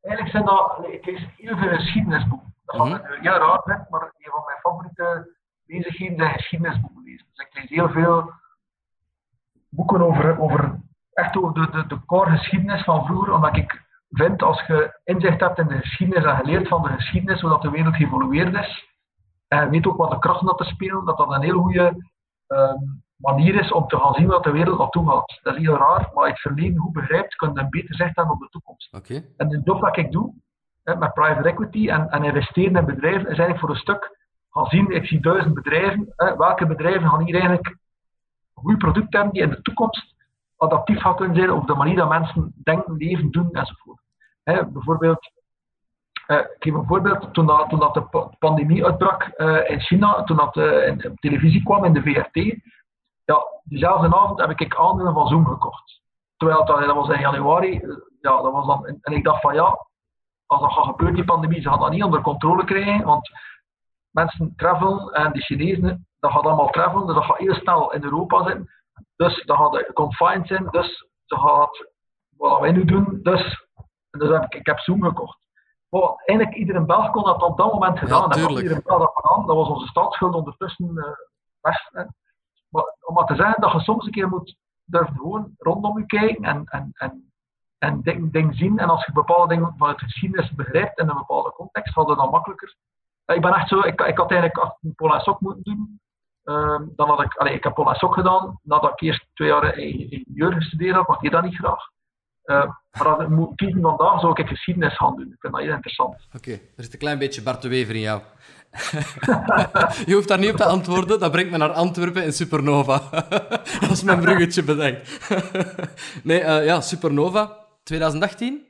Eigenlijk zijn dat, ik lees heel veel geschiedenisboeken. Dat gaat heel raar zijn, maar een van mijn favoriete bezigheden zijn geschiedenisboeken lezen. Dus ik lees heel veel boeken over, over echt over de, de, de core geschiedenis van vroeger, omdat ik vind als je inzicht hebt in de geschiedenis en geleerd van de geschiedenis, hoe dat de wereld geëvolueerd is, en je weet ook wat de krachten te spelen, dat dat een heel goede ehm, manier is om te gaan zien wat de wereld naartoe gaat. Dat is heel raar, maar als je het verleden goed begrijpt, kun je een beter zicht hebben op de toekomst. En de job wat ik doe, hè, met private equity en, en investeren in bedrijven, is eigenlijk voor een stuk gaan zien, ik zie duizend bedrijven, hè, welke bedrijven gaan hier eigenlijk een goed product hebben die in de toekomst adaptief gaan kunnen zijn op de manier dat mensen denken, leven, doen enzovoort. Hè, bijvoorbeeld, eh, ik geef een voorbeeld, toen, dat, dat de pa- pandemie uitbrak eh, in China, toen dat eh, in, op televisie kwam in de VRT, ja, diezelfde avond heb ik aandelen van Zoom gekocht. Terwijl dat, dat was in januari, eh, ja, dat was dan, en, ik dacht van ja, als dat gaat gebeuren, die pandemie, ze gaan dat niet onder controle krijgen, want mensen travelen en die Chinezen, dat gaat allemaal travelen, dus dat gaat heel snel in Europa zitten. Dus dat gaat confined zijn. Dus ze gaat wat wij nu doen. Dus, dus heb ik, ik heb Zoom gekocht. Maar eigenlijk iedere Belg kon dat op dat moment gedaan Ja, hebben. Iedere Belg dat gedaan. Dat was onze staatsschuld ondertussen uh, best. Hè. Maar om maar te zeggen dat je soms een keer moet durven gewoon rondom je kijken en, en, en, en dingen ding zien. En als je bepaalde dingen vanuit de geschiedenis begrijpt in een bepaalde context, gaat het dan makkelijker. Ik ben echt zo, ik, ik had eigenlijk een en Sok moeten doen. Um, dan had ik, allee, ik heb en Sok gedaan, nadat ik eerst twee jaar in ingenieur gestudeerd had, maar ik deed dat niet graag. Uh, maar als ik moet kiezen vandaag, zou ik geschiedenis gaan doen. Ik vind dat heel interessant. Oké, okay. er zit een klein beetje Bart de Wever in jou. je hoeft daar niet op te antwoorden, dat brengt me naar Antwerpen en Supernova. dat is mijn bruggetje bedankt. nee, uh, ja, Supernova, 2018.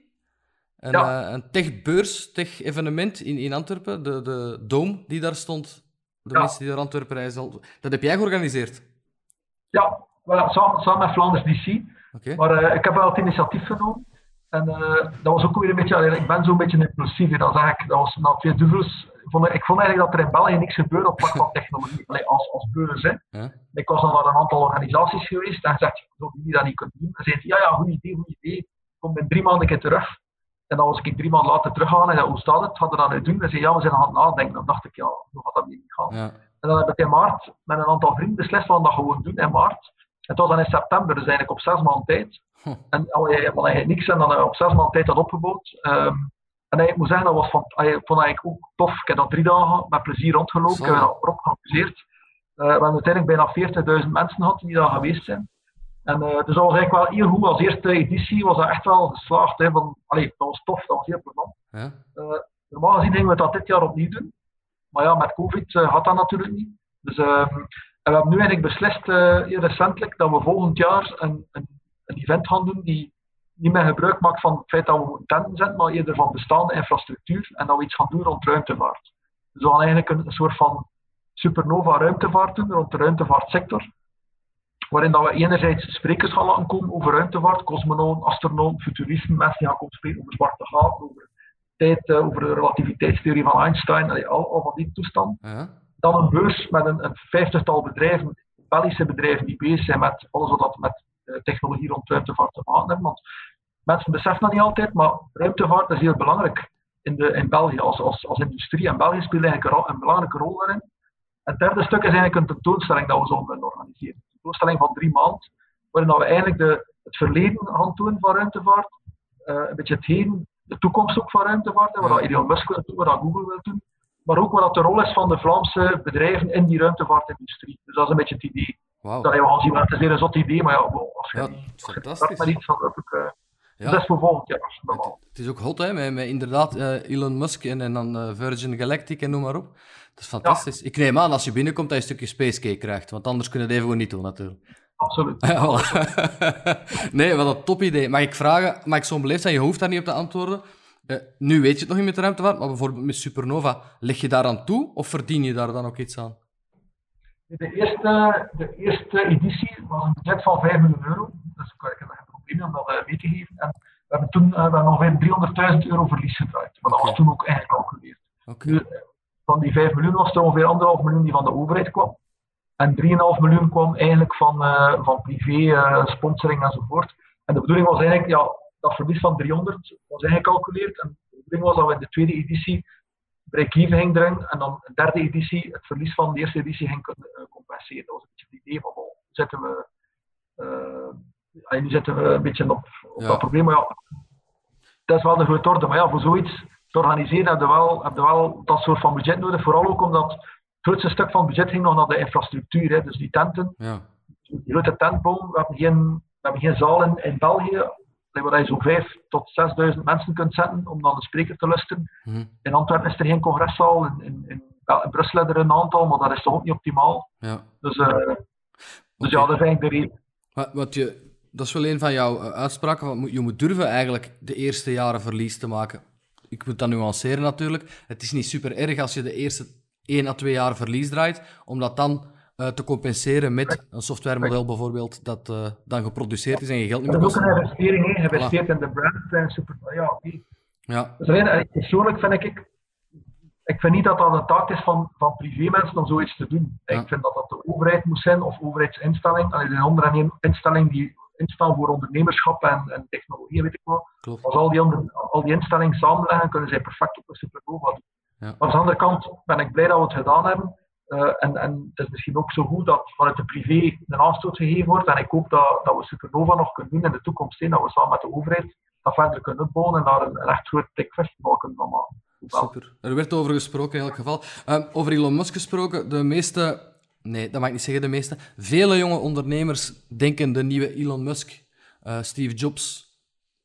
Een, ja. uh, een tech-beurs, tech-evenement in, in Antwerpen. De, de Dome die daar stond. De Ja. mensen die naar Antwerpen reizen. Dat heb jij georganiseerd? Ja, voilà, samen, samen met Flanders DC. Maar eh, ik heb wel het initiatief genomen. En eh, dat was ook weer een beetje, ik ben zo'n beetje impulsief. Dat, dat was na twee duvels. Vond ik, ik vond eigenlijk dat er in België niks gebeurde op vlak van technologie. Allee, als, als beurs. Hè. Ja. Ik was dan naar een aantal organisaties geweest en gezegd, zou jullie dat niet kunnen doen? En zeiden, ja, ja, goed idee, goed idee. Kom in drie maanden een keer terug. En dan was ik drie maanden later teruggaan en zei, hoe staat het? Wat we dat nu doen? En zei, ja, we zijn aan het nadenken. Dan dacht ik, ja, hoe gaat dat niet gaan? Ja. En dan heb ik in maart met een aantal vrienden beslist van dat gewoon doen in maart. En het was dan in september, dus eigenlijk op zes maanden tijd. Huh. En al je van eigenlijk niks en dan we op zes maanden tijd dat opgebouwd. Ehm, en ik moet zeggen, dat was van, ik vond eigenlijk ook tof. Ik heb dat drie dagen met plezier rondgelopen. Zo. Ik heb dat erop georganiseerd. Eh, we hebben uiteindelijk bijna 40.000 mensen gehad die daar geweest zijn. En, eh, dus dat was eigenlijk wel heel goed. Als eerste editie was dat echt wel geslaagd. Hè, van, allee, dat was tof, dat was heel plezant. Ja. Eh, normaal gezien gingen we dat dit jaar opnieuw doen. Maar ja, met COVID had dat natuurlijk niet. Dus, uh, en we hebben nu eigenlijk beslist, heel recentelijk, dat we volgend jaar een, een, een, event gaan doen die niet meer gebruik maakt van het feit dat we tenten zetten, maar eerder van bestaande infrastructuur en dat we iets gaan doen rond ruimtevaart. Dus we gaan eigenlijk een, soort van supernova ruimtevaart doen rond de ruimtevaartsector. Waarin dat we enerzijds sprekers gaan laten komen over ruimtevaart, cosmonauten, astronauten, futuristen, mensen die gaan komen spreken over zwarte gaten, over tijd, uh, over de relativiteitstheorie van Einstein, al, al van die toestand. Dan een beurs met een, een vijftigtal bedrijven, Belgische bedrijven die bezig zijn met alles wat met uh, technologie rond ruimtevaart te maken heeft. Want mensen beseffen dat niet altijd, maar ruimtevaart is heel belangrijk in, de, in België als, als, industrie. En België speelt eigenlijk een, belangrijke rol daarin. En het derde stuk is eigenlijk een tentoonstelling dat we zo willen organiseren. Een tentoonstelling van drie maanden, waarin we eigenlijk de, het verleden gaan tonen van ruimtevaart, uh, een beetje het heden, de toekomst ook van ruimtevaart, wat dat Elon Musk wil doen, wat Google wil doen, maar ook wat de rol is van de Vlaamse bedrijven in die ruimtevaartindustrie. Dus dat is een beetje het idee. Wauw. Dat je wel zien, het is weer een zot idee, maar ja, als je, Ja, fantastisch. start met iets, dan heb ik... Uh, Ja. Dat is voor volgend jaar. normaal. Het, het is ook hot, hè, met, met inderdaad eh, Elon Musk en, en dan eh, Virgin Galactic en noem maar op. Dat is fantastisch. Ik neem aan als je binnenkomt dat je een stukje spacecake krijgt, want anders kunnen we het even niet doen, natuurlijk. Absoluut. Ja, nee, wat een top idee. Mag ik vragen, mag ik zo'n beleefd zijn? Je hoeft daar niet op te antwoorden. Eh, nu weet je het nog niet met de ruimtevaart, maar bijvoorbeeld met Supernova, leg je daaraan toe of verdien je daar dan ook iets aan? De eerste, de eerste editie was een budget van 5 miljoen euro. Dus ik heb geen probleem om dat eh, mee te geven. En we hebben toen we hebben ongeveer 300.000 euro verlies gedraaid. Maar dat was toen ook ingecalculeerd. Nu, eh, van die 5 miljoen was er ongeveer 1,5 miljoen die van de overheid kwam. En 3,5 miljoen kwam eigenlijk van, van privé, eh, sponsoring enzovoort. En de bedoeling was eigenlijk, ja, dat verlies van 300 was ingecalculeerd. En de bedoeling was dat we in de tweede editie break-even ging brengen. En dan de derde editie het verlies van de eerste editie ging kunnen eh, compenseren. Dat was een beetje het idee van, oh, nu zitten we, eh, nu zitten we een beetje op, op Ja. dat probleem. Maar ja, dat is wel de grote orde. Maar ja, voor zoiets te organiseren heb je wel, heb je wel dat soort van budget nodig. Vooral ook omdat het grootste stuk van het budget ging nog naar de infrastructuur. Hè. Dus die tenten, Ja. die grote tentboom. We hebben geen, we hebben geen zaal in, in België waar je zo 5 tot 6.000 mensen kunt zetten om dan de spreker te luisteren. Mhm. In Antwerpen is er geen congreszaal, in, in, in, ja, in Brussel is er een aantal, maar dat is toch ook niet optimaal. ja. Dus, eh, dus ja, dat is eigenlijk de reden. Wat, wat je, dat is wel een van jouw eh, uitspraken. Moet- je moet durven eigenlijk de eerste jaren verlies te maken. Ik moet dat nuanceren natuurlijk. Het is niet super erg als je de eerste 1 à 2 jaar verlies draait, om dat dan eh, te compenseren met een softwaremodel bijvoorbeeld dat eh, dan geproduceerd is en je geld niet Dat meer is ook kost. een investering, hè. je investeert in de brand. En super, ja, oké. Ja, Dus alleen, eh, persoonlijk vind ik, ik vind niet dat dat een taak is van, van privémensen om zoiets te doen. Ik vind dat dat de overheid moet zijn, of overheidsinstelling. Een instelling die instaan voor ondernemerschap en, en technologie, weet ik wat. Als al die, onder, al die instellingen samenleggen, kunnen zij perfect op een supernova doen. Ja. Maar aan de andere kant ben ik blij dat we het gedaan hebben. Uh, en, en het is misschien ook zo goed dat vanuit de privé een aanstoot gegeven wordt. En ik hoop dat, dat we Supernova nog kunnen doen in de toekomst. Heen, dat we samen met de overheid dat verder kunnen opbouwen en daar een, een echt groot festival kunnen van maken. Super. Er werd over gesproken in elk geval. Uh, over Elon Musk gesproken, de meeste... Nee, dat mag ik niet zeggen de meeste. Vele jonge ondernemers denken de nieuwe Elon Musk, uh, Steve Jobs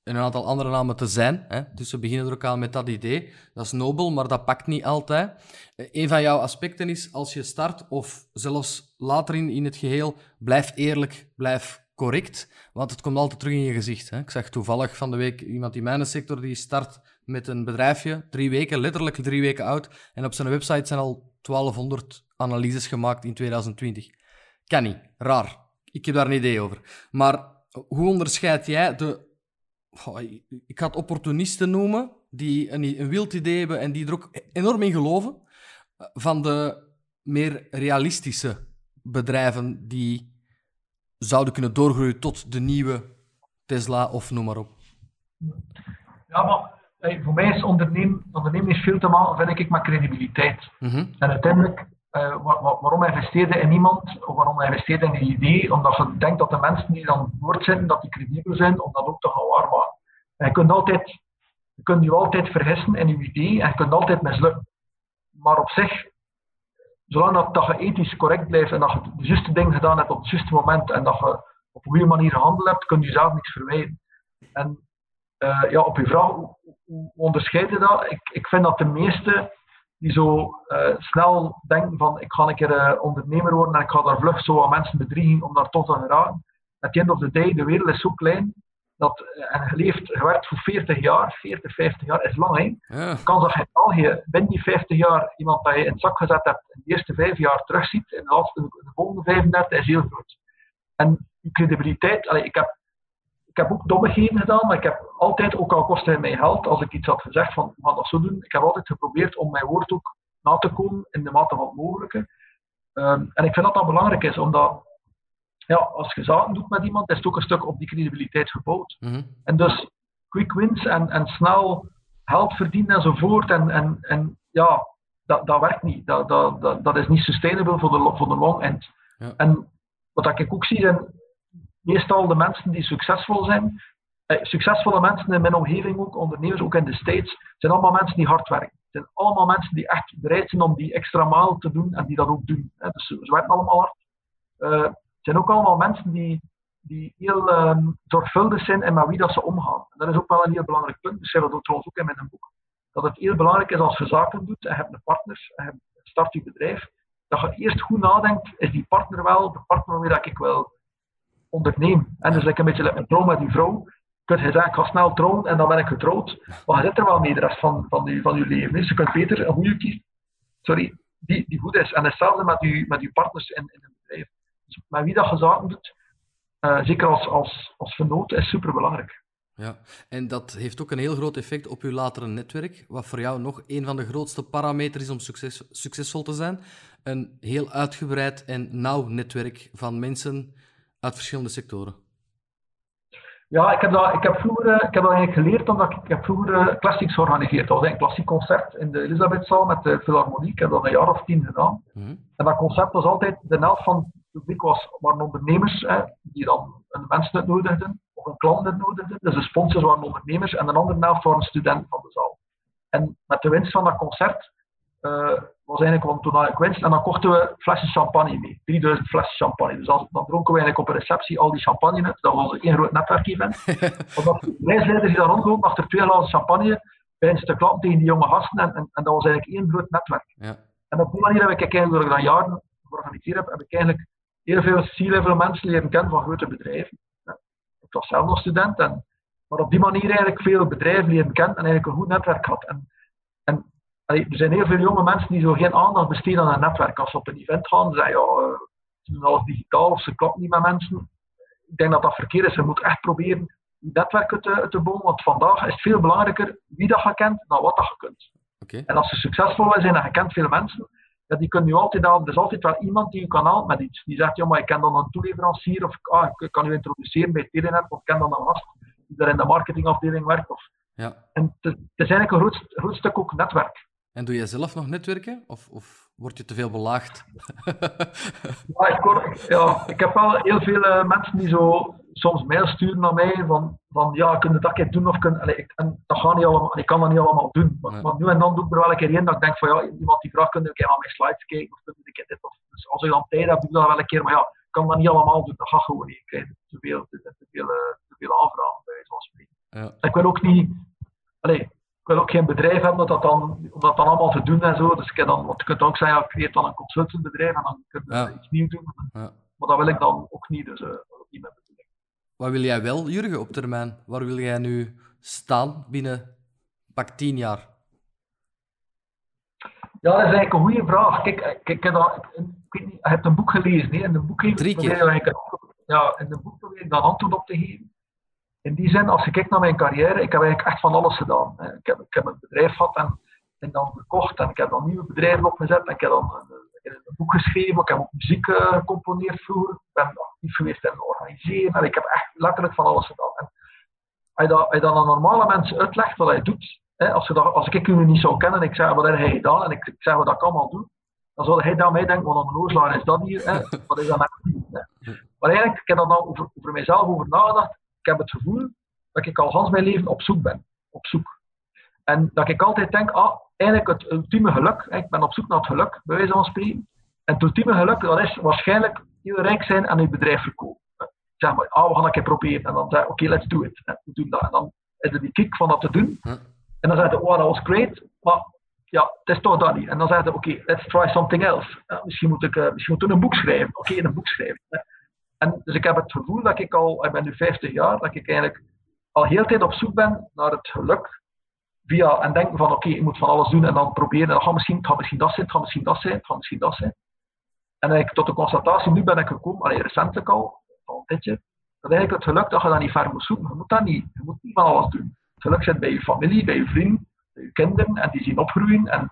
een aantal andere namen te zijn. Hè? Dus we beginnen er ook al met dat idee. Dat is nobel, maar dat pakt niet altijd. Uh, een van jouw aspecten is, als je start, of zelfs later in, in het geheel, blijf eerlijk, blijf correct, want het komt altijd terug in je gezicht. Hè? Ik zag toevallig van de week iemand in mijn sector die start met een bedrijfje, drie weken, letterlijk drie weken oud, en op zijn website zijn al 1200 analyses gemaakt in 2020. Kan niet, raar. Ik heb daar een idee over. Maar hoe onderscheid jij de, ik ga het opportunisten noemen, die een, een wild idee hebben en die er ook enorm in geloven, van de meer realistische bedrijven die zouden kunnen doorgroeien tot de nieuwe Tesla of noem maar op? Ja, maar voor mij is ondernemen, ondernemen is veel te maken, vind ik, met credibiliteit. Mhm. En uiteindelijk, uh, waarom investeerde in iemand, waarom investeerde in een idee, omdat je denkt dat de mensen die dan woord zitten, dat die credibel zijn, om dat ook te gaan waarmaken. En je kunt altijd, je kunt je altijd vergissen in je idee, en je kunt altijd mislukken. Maar op zich, zolang dat, dat je ethisch correct blijft en dat je de juiste dingen gedaan hebt op het juiste moment en dat je op een goede manier gehandeld hebt, kun je zelf niks verwijden. En uh, ja, op je vraag, hoe, onderscheid je dat? Ik, ik vind dat de meesten die zo uh, snel denken van ik ga een keer uh, ondernemer worden en ik ga daar vlug zo aan mensen bedriegen om daar toch te geraken. At the end of the day, de wereld is zo klein dat, en je leeft, je werkt voor 40 jaar, 40, 50 jaar, is lang hè. Ja. Kans dat je al je binnen die 50 jaar iemand dat je in het zak gezet hebt in de eerste 5 jaar terugziet, in de, laatste, de volgende 35 is heel groot. En je credibiliteit, allee, ik heb ik heb ook dommigheden gedaan, maar ik heb altijd, ook al kostte het mij geld, als ik iets had gezegd van we gaan dat zo doen, ik heb altijd geprobeerd om mijn woord ook na te komen in de mate van het mogelijke. Um, en ik vind dat dat belangrijk is, omdat ja, als je zaken doet met iemand, is het ook een stuk op die credibiliteit gebouwd. Mm -hmm. En dus quick wins en, en snel geld verdienen enzovoort, en, en, en ja, dat, dat werkt niet. Dat, dat, dat, dat is niet sustainable voor de, voor de long end. Ja. En wat ik ook zie zijn meestal de mensen die succesvol zijn, eh, succesvolle mensen in mijn omgeving ook, ondernemers ook in de States, zijn allemaal mensen die hard werken. Het zijn allemaal mensen die echt bereid zijn om die extra maal te doen en die dat ook doen. Hè. Dus ze werken allemaal hard. Het zijn ook allemaal mensen die, die heel um, zorgvuldig zijn en met wie dat ze omgaan. En dat is ook wel een heel belangrijk punt. Dus dat trouwens ook in mijn boek. Dat het heel belangrijk is als je zaken doet en je hebt een partner en je start je bedrijf, dat je eerst goed nadenkt, is die partner wel de partner waarmee ik wil ondernemen. En dus like een beetje een trouw met die vrouw. Kun je zeggen, ik ga snel trouwen en dan ben ik getrouwd. Maar je zit er wel mee de rest van, van, je, van je leven. Dus je kunt beter een goede kiezen. Sorry, die, die goed is. En hetzelfde met je, met je partners in, in een bedrijf. Dus met wie dat je zaken doet, uh, zeker als, als, als vernoot, is super belangrijk. Ja, en dat heeft ook een heel groot effect op je latere netwerk, wat voor jou nog een van de grootste parameters is om succes, succesvol te zijn. Een heel uitgebreid en nauw netwerk van mensen uit verschillende sectoren? Ja, ik heb dat, ik heb vroeger, eh, ik heb dat eigenlijk geleerd omdat ik, ik heb vroeger uh, classics georganiseerd. Dat was een klassiek concert in de Elisabethzaal met de Philharmonie. Ik heb dat een jaar of tien gedaan. Mhm. En dat concept was altijd, de helft van het publiek was, waren ondernemers hè, die dan een mens nodigden of een klant nodigden. Dus de sponsors waren ondernemers en de andere helft waren studenten van de zaal. En met de winst van dat concert was eigenlijk want toen ik winst. En dan kochten we flessen champagne mee. 3000 flessen champagne. Dus dan dronken we eigenlijk op een receptie al die champagne uit. Dat was één groot netwerkevent. Omdat de reisleiders die daar rondlopen achter twee glazen champagne bij te klappen tegen die jonge gasten. En, en, en, dat was eigenlijk één groot netwerk. Ja. En op die manier heb ik eigenlijk, door ik dat jaren georganiseerd heb, heb ik eigenlijk heel veel C-level mensen leren kennen van grote bedrijven. Ik was zelf nog student. En, maar op die manier eigenlijk veel bedrijven leren kennen en eigenlijk een goed netwerk had. En, en er zijn heel veel jonge mensen die zo geen aandacht besteden aan een netwerk. Als ze op een event gaan, zeggen ja, uh, ze doen alles digitaal of ze kloppen niet met mensen. Ik denk dat dat verkeerd is. Je moet echt proberen die netwerken te, te bouwen, want vandaag is het veel belangrijker wie dat je kent dan wat dat je kunt. En als ze succesvol zijn en je kent veel mensen, ja, die kunnen je altijd aan. Er is altijd wel iemand die je kan halen met iets. Die zegt, ja, maar ik ken dan een toeleverancier, of ah, ik kan u introduceren bij Telenet, of ik ken dan een gast die daar in de marketingafdeling werkt. Of... Ja. En het is het is eigenlijk een groot, groot stuk ook netwerk. En doe jij zelf nog netwerken? Of, of word je te veel belaagd? Ja, ik, hoor- ja, ik heb wel heel veel eh, mensen die zo soms mail sturen naar mij van, van ja, kun je dat keer doen of kun, allee, ik, en dat gaat niet allemaal, ik kan dat niet allemaal doen. Maar, maar nu en dan doe ik er wel een keer in dat ik denk van ja, iemand die vraagt, kun je een keer aan mijn slides kijken of kun je een keer dit of dus als ik dan tijd heb, doe ik dat wel een keer, maar ja, ik kan dat niet allemaal doen, dat gaat gewoon niet. Ik krijg te veel, te, te veel, eh, te veel aanvragen bij spreken. Ja. Ik wil ook niet, allee, ik wil ook geen bedrijf hebben dat dat dan, om dat dan allemaal te doen en zo. Dus ik heb dan, want je kunt ook zeggen, ja, ik creëer dan een consultantbedrijf en dan kun je Ja. iets nieuws doen. Ja. Maar dat wil ik dan ook niet, dus eh, dat is ook niet bedoeling. Wat wil jij wel, Jurgen, op termijn? Waar wil jij nu staan binnen pak tien jaar? Ja, dat is eigenlijk een goede vraag. Kijk, ik, ik, heb dat, ik, ik weet niet, je hebt een boek gelezen, hè? in een boek heeft- Drie keer. ja, in een boek probeer ik dan antwoord op te geven. In die zin, als je kijkt naar mijn carrière, ik heb eigenlijk echt van alles gedaan. hè. Ik heb, ik heb een bedrijf gehad en, en dan verkocht en ik heb dan nieuwe bedrijven opgezet en ik heb dan een, ik boek geschreven, ik heb ook muziek eh, gecomponeerd vroeger, ik ben actief geweest in het organiseren en ik heb echt letterlijk van alles gedaan. En als je dat, als je dat aan normale mensen uitlegt wat hij doet, hè, als, je dat, als ik u niet zou kennen en ik zeg wat heb hij gedaan en ik, ik zeg wat ik allemaal doe, dan zou hij dan mij denken, wat een ozelaar is dat hier, hè? wat is dat nou? Maar eigenlijk, ik heb er dan over, over mijzelf over nagedacht, ik heb het gevoel dat ik al gans mijn leven op zoek ben, op zoek. En dat ik altijd denk, ah, eigenlijk het ultieme geluk, ik ben op zoek naar het geluk, bij wijze van spreken. En het ultieme geluk, dat is waarschijnlijk heel rijk zijn en je bedrijf verkopen. Zeg maar, ah, we gaan een keer proberen. En dan zeg oké, let's do it. Hè, we doen dat. En dan is er die kick van dat te doen. En dan zeg je, oh, dat was great, maar ja, het is toch dat niet. En dan zeg je, oké, let's try something else. Misschien, moet ik, eh, misschien moet ik een boek schrijven. Oké, een boek schrijven. En dus ik heb het gevoel dat ik al, ik ben nu 50 jaar, dat ik eigenlijk al heel tijd op zoek ben naar het geluk. Via en denken van, oké, ik moet van alles doen en dan proberen. Het gaat misschien, het gaat misschien dat zijn, het gaat misschien dat zijn, het misschien dat zijn. En eigenlijk tot de constatatie, nu ben ik gekomen, allee, recentelijk al, al jaar, dat eigenlijk het geluk dat je dat niet ver moet zoeken. Je moet dat niet. Je moet niet van alles doen. Het geluk zit bij je familie, bij je vrienden, bij je kinderen en die zien opgroeien en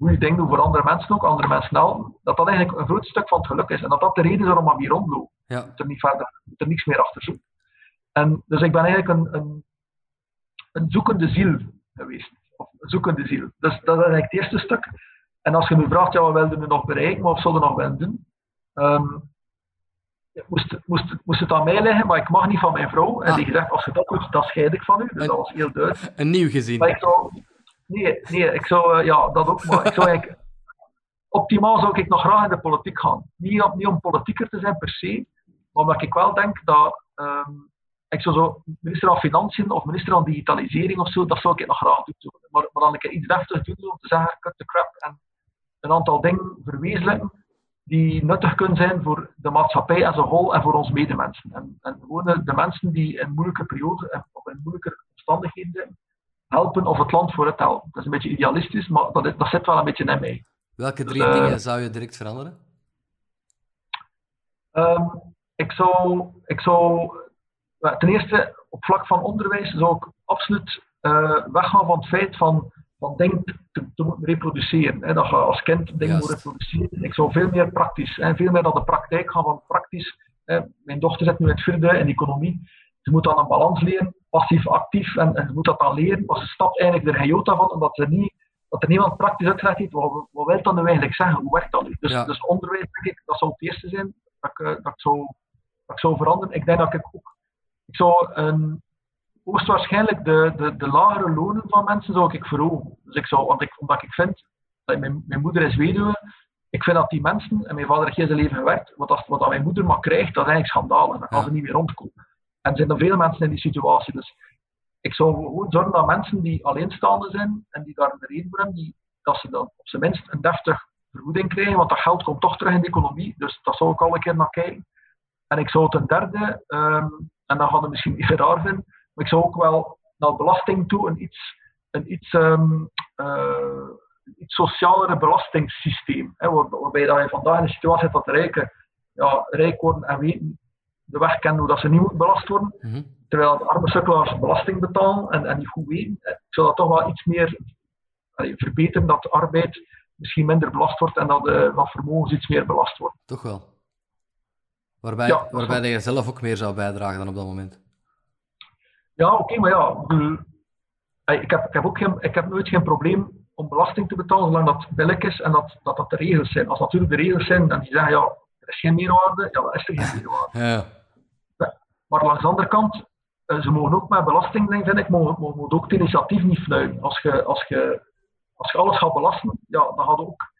hoe je dingen doen voor andere mensen ook, andere mensen helpen. Dat dat eigenlijk een groot stuk van het geluk is en dat dat de reden is waarom we hier rondlopen. Ja. Je moet er niet verder, je moet er niks meer achter zoeken. En dus ik ben eigenlijk een, een, een zoekende ziel geweest. Of een zoekende ziel. Dus dat is eigenlijk het eerste stuk. En als je me vraagt, ja, wat wilde nu nog bereiken, of zullen we nog willen doen? Ja, moest, moest, moest het aan mij liggen, maar ik mag niet van mijn vrouw. En Ah. die gezegd, als je dat doet, dan scheid ik van u. Dus En- dat was heel duidelijk. Een nieuw gezin. Maar ik zou... Nee, nee, ik zou... eh, ja, dat ook, maar ik zou eigenlijk... Optimaal zou ik nog graag in de politiek gaan. Niet om, niet om politieker te zijn per se, maar omdat ik wel denk dat... ehm, ik zou zo minister van Financiën of minister van Digitalisering of zo, dat zou ik nog graag doen. zo. Maar, maar dan keer iets deftig doen, om te zeggen, cut the crap en een aantal dingen verwezenlijken die nuttig kunnen zijn voor de maatschappij als een whole en voor ons medemensen. En, en gewoon de, mensen die in moeilijke perioden en- of in moeilijke omstandigheden zijn, helpen of het land voor het helpen. Dat is een beetje idealistisch, maar dat, dat zit wel een beetje in mij. Welke drie Eh, dingen zou je direct veranderen? Ehm, ik zou, ik zou eh, ten eerste op vlak van onderwijs zou ik absoluut eh, weggaan van het feit van, van dingen te, te moeten reproduceren. Hè, dat je als kind dingen moet reproduceren. Ik zou veel meer praktisch, en veel meer naar de praktijk gaan van praktisch. Hè. Mijn dochter zit nu in het vierde in economie. Ze moet dan een balans leren, passief-actief, en, en moet dat dan leren. Maar ze stapt eigenlijk er geen jota van, omdat ze niet, dat er niemand praktisch uitgelegd heeft. Wat, wat wil dat nu eigenlijk zeggen? Hoe werkt dat nu? Dus, Ja. dus onderwijs, denk ik, dat zou het eerste zijn dat ik, eh, dat ik, zou, dat ik zou veranderen. Ik denk dat ik ook ik zou een, hoogstwaarschijnlijk de, de, de lagere lonen van mensen zou ik verhogen. Dus ik zou, want ik, omdat ik vind, dat mijn, mijn moeder is weduwe, ik vind dat die mensen, en mijn vader heeft zijn leven gewerkt, wat, dat, wat dat mijn moeder maar krijgt, dat is eigenlijk schandaal. En dan kan Ja. ze niet meer rondkomen. En er zijn er veel mensen in die situatie. Dus ik zou gewoon zorgen dat mensen die alleenstaande zijn, en die daar een reden voor hebben, die, dat ze dan op zijn minst een deftig vergoeding krijgen, want dat geld komt toch terug in de economie. Dus dat zou ik al een keer naar kijken. En ik zou ten derde, ehm, en dan gaan we misschien niet raar vinden, maar ik zou ook wel naar belasting toe een iets, een iets, ehm, eh, iets socialere belastingssysteem. Hè, waar- waarbij dat je vandaag in de situatie zit dat rijken ja, rijk worden en weten de weg kennen hoe dat ze niet moeten belast worden, Mhm. terwijl de arme sukkelaars belasting betalen en, en niet goed weten. Eh, Ik zou dat toch wel iets meer verbeteren dat de arbeid misschien minder belast wordt en dat, uh, dat vermogens iets meer belast wordt. Toch wel. Waarbij, ja, waarbij je zelf ook meer zou bijdragen dan op dat moment. Ja, oké, maar ja, ik, heb, ik, heb ook geen, ik heb nooit geen probleem om belasting te betalen, zolang dat billig is en dat, dat dat de regels zijn. Als natuurlijk de regels zijn en die zeggen, ja, er is geen meerwaarde, ja, dan is er geen meerwaarde. Ja. Maar langs de andere kant, eh, ze mogen ook met belasting, vind ik, mogen, mogen ook het initiatief niet fluiten. Als je, als, je, als je alles gaat belasten, ja, dan gaat ook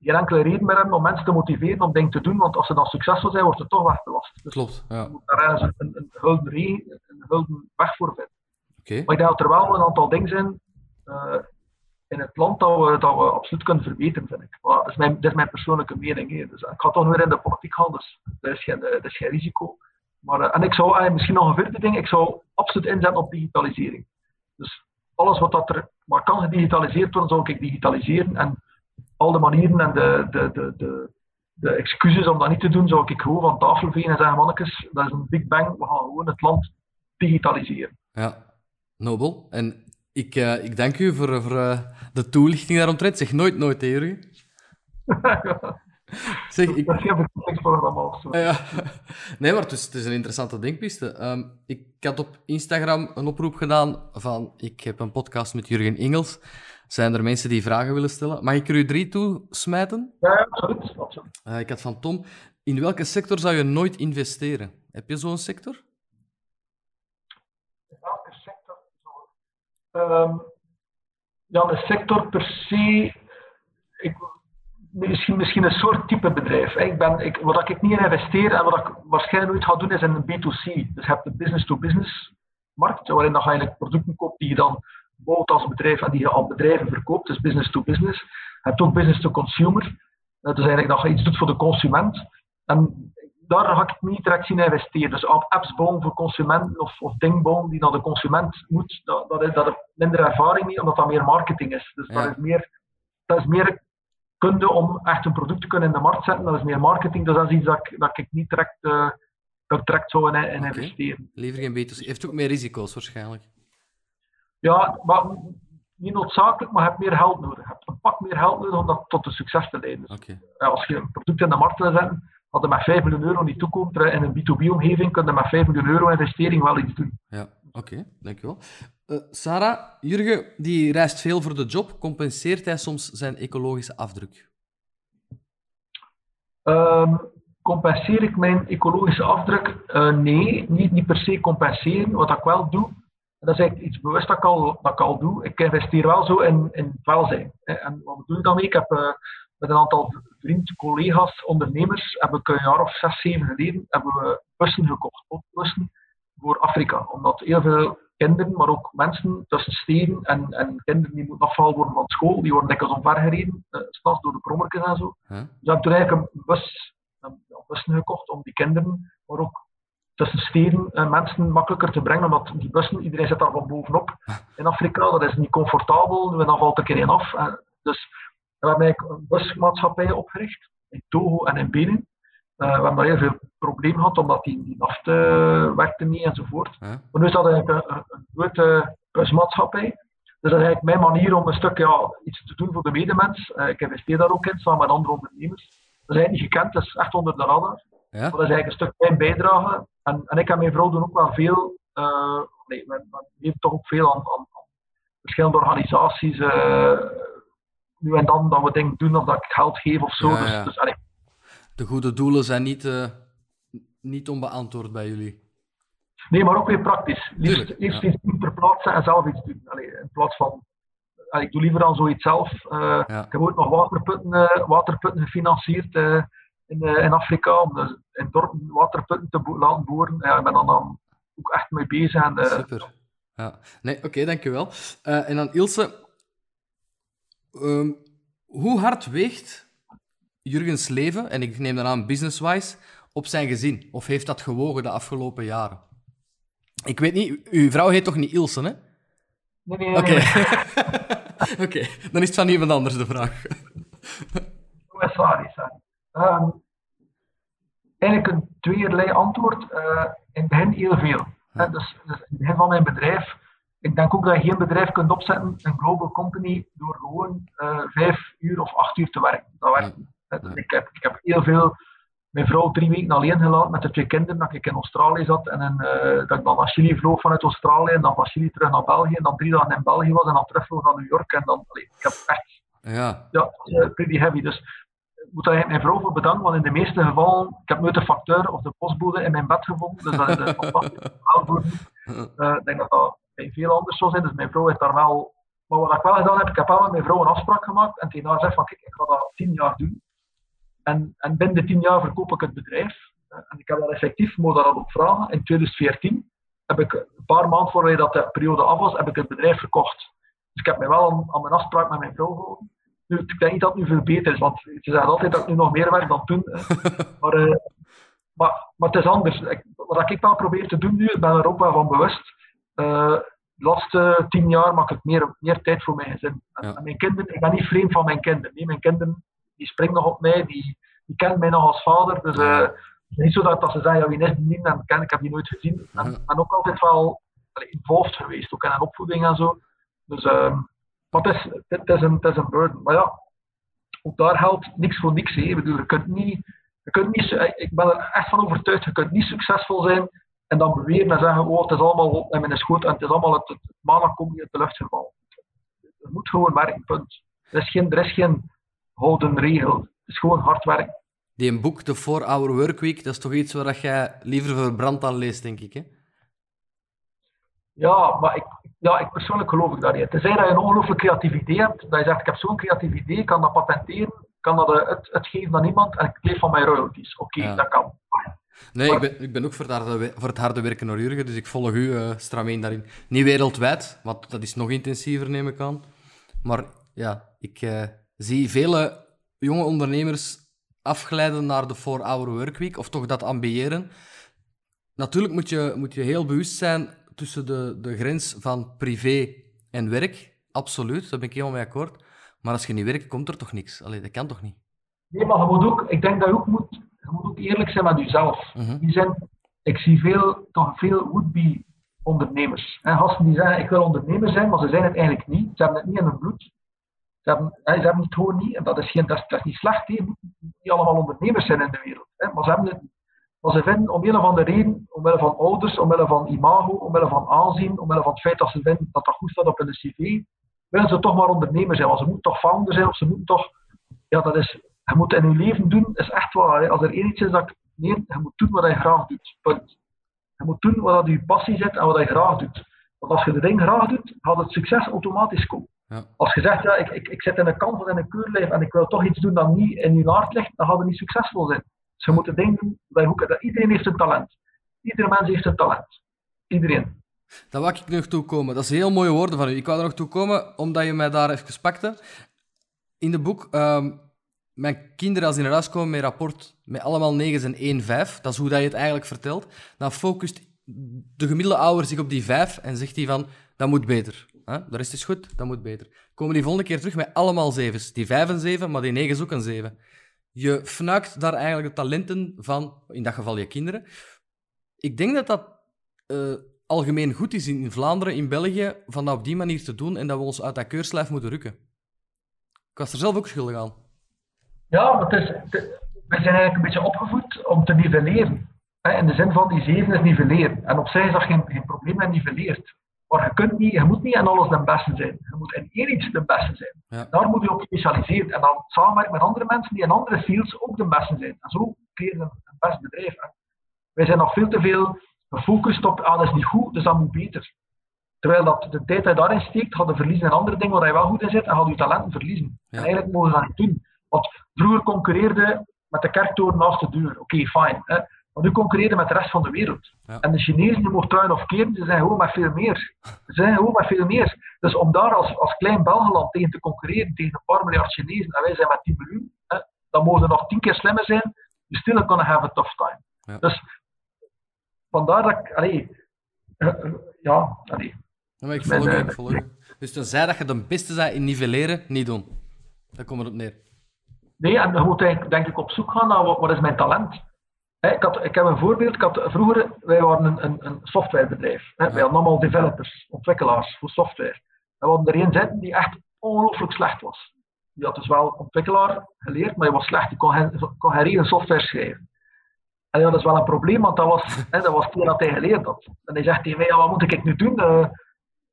geen enkele reden meer hebben om mensen te motiveren om dingen te doen, want als ze dan succesvol zijn, wordt het toch wegbelast. Dus Klopt, ja. Je moet daar een, een, een, gulden, een gulden weg voor vinden. Okay. Maar ik denk dat er wel een aantal dingen zijn uh, in het land dat we, dat we absoluut kunnen verbeteren, vind ik. Maar dat, is mijn, dat is mijn persoonlijke mening. Hè. Dus, ik ga toch weer in de politiek gaan, dus dat is geen, dat is geen risico. Maar, uh, en ik zou uh, misschien nog een vierde ding, ik zou absoluut inzetten op digitalisering. Dus alles wat dat er maar kan gedigitaliseerd worden, zou ik digitaliseren. En al de manieren en de, de, de, de, de excuses om dat niet te doen, zou ik gewoon van tafel vegen en zeggen, mannetjes, dat is een big bang, we gaan gewoon het land digitaliseren. Ja, nobel. En ik, uh, ik dank u voor, voor uh, de toelichting daaromtrent. Zeg nooit nooit, hè, Jurgen? zeg, ik... Dat is geen verkiezingsprogramma of zo. Ja. Nee, maar het is, het is een interessante denkpiste. Um, ik had op Instagram een oproep gedaan van... Ik heb een podcast met Jurgen Ingels. Zijn er mensen die vragen willen stellen? Mag ik er u drie toesmijten? Ja, absoluut. absoluut. Uh, ik had van Tom... In welke sector zou je nooit investeren? Heb je zo'n sector? Um, ja, een sector per se, ik, misschien, misschien een soort type bedrijf. Ik ben, ik, wat ik niet in investeer en wat ik waarschijnlijk nooit ga doen, is in een B2C. Dus je hebt de business-to-business markt, waarin je eigenlijk producten koopt die je dan bouwt als bedrijf en die je aan bedrijven verkoopt. Dus business-to-business. Je hebt ook business-to-consumer. Dat is eigenlijk dat je iets doet voor de consument. En daar ga ik niet direct zien investeren. Dus apps bouwen voor consumenten of, of dingen bouwen die naar de consument moet, dat, dat, is, dat minder ervaring mee, omdat dat meer marketing is. Dus dat, is meer, dat is meer kunde om echt een product te kunnen in de markt zetten. Dat is meer marketing, dus dat is iets dat ik, dat ik niet direct, uh, dat direct zou in, in investeren. Liever geen B2C. Heeft ook meer risico's waarschijnlijk. Ja, maar niet noodzakelijk, maar je hebt meer geld nodig. Je hebt een pak meer geld nodig om dat tot een succes te leiden. Dus, okay. als je een product in de markt wil zetten, als er met 5 miljoen euro niet toekomt in een B2B-omgeving, kun je met 5 miljoen euro investering wel iets doen. Ja, oké, okay, dankjewel. Uh, Sarah, Jurgen die reist veel voor de job. Compenseert hij soms zijn ecologische afdruk? Um, compenseer ik mijn ecologische afdruk? Uh, nee, niet, niet per se compenseren. Wat ik wel doe, dat is eigenlijk iets bewust dat ik al, dat doe. Ik investeer wel zo in, in welzijn. En wat bedoel ik daarmee? Ik heb uh, met een aantal vrienden, collega's, ondernemers, heb ik een jaar of zes, zeven geleden hebben we bussen gekocht, bussen voor Afrika. Omdat heel veel kinderen, maar ook mensen tussen steden en, en kinderen die moeten afgehaald worden van school, die worden dikwijls omvergereden, uh, s'nachts door de brommertjes en zo. Huh? Dus we hebben toen eigenlijk een bus, een, bussen gekocht om die kinderen, maar ook tussen steden uh, mensen makkelijker te brengen, omdat die bussen, iedereen zit daar van bovenop in Afrika, dat is niet comfortabel, dan valt er keer af. Dus we hebben eigenlijk een busmaatschappij opgericht in Togo en in Benin. Uh, we hebben daar heel veel problemen gehad, omdat die, die nafte werkte niet enzovoort. Huh? Maar nu is dat eigenlijk een, een grote busmaatschappij. Dus dat is eigenlijk mijn manier om een stuk ja, iets te doen voor de medemens. Uh, ik investeer daar ook in, samen met andere ondernemers. Dat is eigenlijk niet gekend, dat is echt onder de radar. Ja? Maar dat is eigenlijk een stuk mijn bijdrage. En, en ik en mijn vrouw doen ook wel veel, nee, we, we toch ook veel aan, aan, aan verschillende organisaties. nu en dan dat we dingen doen of dat ik geld geef of zo. Ja, dus, dus allee, De goede doelen zijn niet, uh, niet onbeantwoord bij jullie. Nee, maar ook weer praktisch. Liefst, Tuurlijk, eerst iets doen ter plaatse en zelf iets doen. Allee, in plaats van... allee, ik doe liever dan zoiets zelf. Uh, Ja. Ik heb ook nog waterputten, uh, waterputten gefinancierd uh, in, in Afrika, om dus in dorpen waterputten te bo laten boren. Ja, ik ben dan, dan ook echt mee bezig. En, Super. Ja. Nee, oké, okay, dankjewel. en dan Ilse, um, hoe hard weegt Jurgens leven, en ik neem dan aan business-wise, op zijn gezin? Of heeft dat gewogen de afgelopen jaren? Ik weet niet, uw vrouw heet toch niet Ilse, hè? Nee, nee, Oké, nee. okay. dan is het van iemand anders de vraag. sorry, sorry. Um, eigenlijk een tweeërlei antwoord. Uh, in het begin heel veel. Ja. Dus, dus, in het begin van mijn bedrijf ik denk ook dat je geen bedrijf kunt opzetten, een global company, door gewoon uh, vijf uur of acht uur te werken. Dat werkt niet. Dus ik, heb, ik heb heel veel mijn vrouw drie weken alleen gelaten met de twee kinderen, dat ik in Australië zat en uh, dat ik dan naar Chili vloog vanuit Australië en dan van Chili terug naar België en dan drie dagen in België was en dan terugvloog naar New York en dan, allee, ik heb echt, ja, ja uh, pretty heavy. Dus ik moet daar mijn vrouw voor bedanken, want in de meeste gevallen, ik heb nooit de facteur of de postbode in mijn bed gevonden, dus dat is een fantastisch verhaal voor uh, Ik denk dat dat bij veel anders zo zijn, dus mijn vrouw heeft daar wel... Maar wat ik wel gedaan heb, ik heb wel met mijn vrouw een afspraak gemaakt en tegen haar gezegd van kijk, ik ga dat tien jaar doen. En, en binnen de tien jaar verkoop ik het bedrijf. En ik heb dat effectief, moet dat ook vragen. In 2014 heb ik een paar maanden voordat dat de periode af was, heb ik het bedrijf verkocht. Dus ik heb mij wel aan, aan mijn afspraak met mijn vrouw gehouden. Nu, ik denk niet dat het nu veel beter is, want ze zeggen altijd dat ik nu nog meer werk dan toen. Maar, uh, maar, maar het is anders. Ik, wat ik wel probeer te doen nu, ik ben er ook wel van bewust. Uh, de laatste tien jaar maak ik meer, meer tijd voor mijn gezin. Ja. En mijn kinderen, ik ben niet vreemd van mijn kinderen. Nee, mijn kinderen die springen nog op mij, die, die kennen mij nog als vader. Dus uh, het is niet zo dat, dat ze zeggen, ja, wie is die niet, en ken, ik heb die nooit gezien. En, en ook altijd wel involved geweest, ook in een opvoeding en zo. Dus, uh, maar het is, het, is een, het is een burden. Maar ja, ook daar geldt niks voor niks. Hè. Ik bedoel, je kunt niet, je kunt niet, ik ben er echt van overtuigd, je kunt niet succesvol zijn en dan beweren en zeggen, oh, het is allemaal in mijn schoot en het is allemaal het, het maandag komt niet uit de lucht gevallen. Het moet gewoon werken, punt. Er is geen, er is geen houden regel. Het is gewoon hard werken. Die een boek, de 4-Hour Workweek, dat is toch iets waar jij liever verbrand aan leest, denk ik, hè? Ja, maar ik, ja, ik persoonlijk geloof ik niet. Tenzij dat je een ongelooflijk creatief idee hebt, dat je zegt, ik heb zo'n creatief idee, ik kan dat patenteren, kan dat het, het geven aan iemand en ik leef van mijn royalties. Oké, dat kan. Nee, ik, ben, ik ben ook voor het harde, voor het harde werken naar Jurgen, dus ik volg u uh, strameen daarin. Niet wereldwijd, want dat is nog intensiever, neem ik aan. Maar ja, ik uh, zie vele jonge ondernemers afglijden naar de 4-hour workweek, of toch dat ambiëren. Natuurlijk moet je, moet je heel bewust zijn tussen de, de grens van privé en werk. Absoluut, daar ben ik helemaal mee akkoord. Maar als je niet werkt, komt er toch niks? Allee, dat kan toch niet? Nee, maar je moet ook, ik denk dat je ook moet, je moet ook eerlijk zijn met jezelf. Mm -hmm. zijn, ik zie veel, toch veel would-be ondernemers. En gasten die zeggen, ik wil ondernemer zijn, maar ze zijn het eigenlijk niet. Ze hebben het niet in hun bloed. Ze hebben, ze hebben het gewoon niet. En dat is, geen, dat is, niet slecht. He. Niet allemaal ondernemers zijn in de wereld. Maar ze hebben het maar ze vinden om een van de reden, omwille van ouders, omwille van imago, omwille van aanzien, omwille van het feit dat ze vinden dat dat goed staat op hun cv, willen ze toch maar ondernemer zijn. Want ze moeten toch founder zijn, of ze moeten toch... Ja, dat is... Je moet in je leven doen, is echt waar. Hè. Als er één iets is dat. Nee, je moet doen wat je graag doet. Punt. Je moet doen wat je passie zit en wat je graag doet. Want als je de ding graag doet, gaat het succes automatisch komen. Ja. Als je zegt, ja, ik, ik, ik zit in een kant van een keurlijf en ik wil toch iets doen dat niet in je hart ligt, dan gaat het niet succesvol zijn. Ze moeten denken dat, je, dat iedereen heeft een talent. Iedere mens heeft een talent. Iedereen. Daar wou ik nog toe komen. Dat is heel mooie woorden van u. Ik wou er nog toe komen, omdat je mij daar even pakte. In de boek, um, mijn kinderen als naar huis komen met rapport met allemaal 9's en 1 5, dat is hoe dat je het eigenlijk vertelt, dan focust de gemiddelde ouder zich op die 5 en zegt hij van, dat moet beter. Hè? De rest is goed, dat moet beter. Komen die volgende keer terug met allemaal 7's. Die 5 en 7, maar die 9 is ook een 7. Je fnuikt daar eigenlijk de talenten van, in dat geval je kinderen. Ik denk dat dat uh, algemeen goed is in Vlaanderen, in België, van dat op die manier te doen en dat we ons uit dat keurslijf moeten rukken. Ik was er zelf ook schuldig aan. Ja, maar het is, we zijn eigenlijk een beetje opgevoed om te nivelleren. In de zin van die zeven is nivelleren. En op zich is dat geen, geen probleem met nivelleert. Maar je, kunt niet, je moet niet in alles de beste zijn. Je moet in één iets de beste zijn. Ja. Daar moet je op specialiseren. En dan samenwerken met andere mensen die in andere fields ook de beste zijn. En zo creëer je een, best bedrijf. Wij zijn nog veel te veel gefocust op, ah, dat is niet goed, dus dat moet beter. Terwijl dat de tijd dat je daarin steekt, gaat je verliezen in andere dingen waar je wel goed in zit, en gaat je talenten verliezen. Ja. En eigenlijk mogen we dat niet doen. Want vroeger concurreerde met de kerktoren naast de deur. Oké, okay, fijn. Maar nu concurreren met de rest van de wereld. Ja. En de Chinezen, die mogen tuin of keren, ze zijn gewoon met veel meer. Ze zijn gewoon met veel meer. Dus om daar als, als klein Belgeland tegen te concurreren, tegen een paar miljard Chinezen, en wij zijn met 10 miljoen, hè, dan mogen we nog tien keer slimmer zijn, you still gonna have a tough time. Ja. Dus vandaar dat ik, allee, uh, uh, ja, allee. Ja, maar ik volg u, ik volg u. Dus tenzij dat je de beste bent in nivelleren, niet doen. Daar komt het op neer. Nee, en je moet eigenlijk, denk ik op zoek gaan naar wat, wat is mijn talent Ik, had, ik heb een voorbeeld. Ik had, vroeger, wij waren een, een, een softwarebedrijf. Hè. Wij hadden allemaal developers, ontwikkelaars voor software. En we hadden er één zitten die echt ongelooflijk slecht was. Die had dus wel ontwikkelaar geleerd, maar hij was slecht. Die kon geen, kon geen software schrijven. En dat is wel een probleem, want dat was, hè, dat was toen dat hij geleerd had. En hij zegt tegen mij, ja, wat moet ik nu doen? Uh,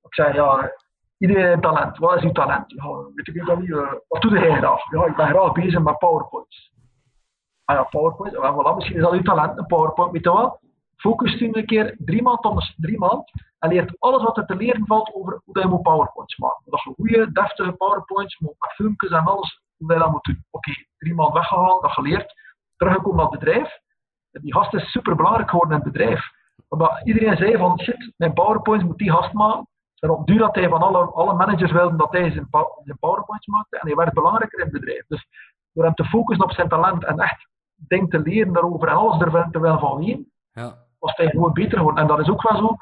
ik zei, ja, iedereen heeft talent. Wat is uw talent? Ja, weet ik niet. Uh, wat doe jij graag? Ja, ik ben graag bezig met PowerPoints. Ah ja, PowerPoint. Voilà, misschien is dat uw talent, een PowerPoint. Weet je wat? Focus u een keer drie maanden drie maanden en leert alles wat er te leren valt over hoe je moet PowerPoints maken. Dat je goede, deftige PowerPoints moet met filmpjes en alles, hoe je dat moet doen. Oké, drie maanden weggegaan, dat geleerd, teruggekomen naar het bedrijf. Die gast is super belangrijk geworden in het bedrijf. Omdat iedereen zei van shit, mijn PowerPoints moet die gast maken. En op duur dat hij van alle, alle managers wilde dat hij zijn, zijn PowerPoints maakte. En hij werd belangrijker in het bedrijf. Dus door hem te focussen op zijn talent en echt dingen te leren daarover en alles er te willen van weten, ja. was hij gewoon beter geworden. En dat is ook wel zo.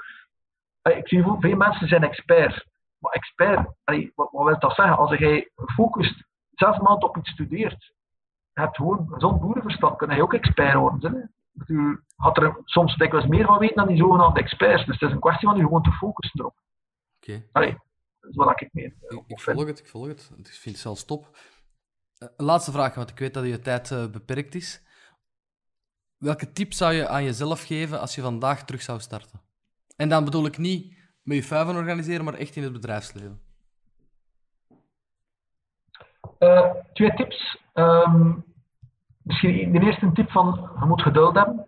Ik zie veel mensen zijn expert. Maar expert, wat, wat wil dat zeggen? Als jij gefocust zes maanden op iets studeert, je hebt gewoon zo'n boerenverstand, kun je ook expert worden. U had er soms dikwijls meer van weten dan die zogenaamde experts. Dus het is een kwestie van je gewoon te focussen erop. Oké. Okay. dat is wat ik meer. Ik, ik volg het, ik volg het. Ik vind het zelfs top. Uh, laatste vraag, want ik weet dat je tijd uh, beperkt is. Welke tip zou je aan jezelf geven als je vandaag terug zou starten? En dan bedoel ik niet met je vuiven organiseren, maar echt in het bedrijfsleven. Uh, twee tips. Um, misschien de eerste tip van, je moet geduld hebben.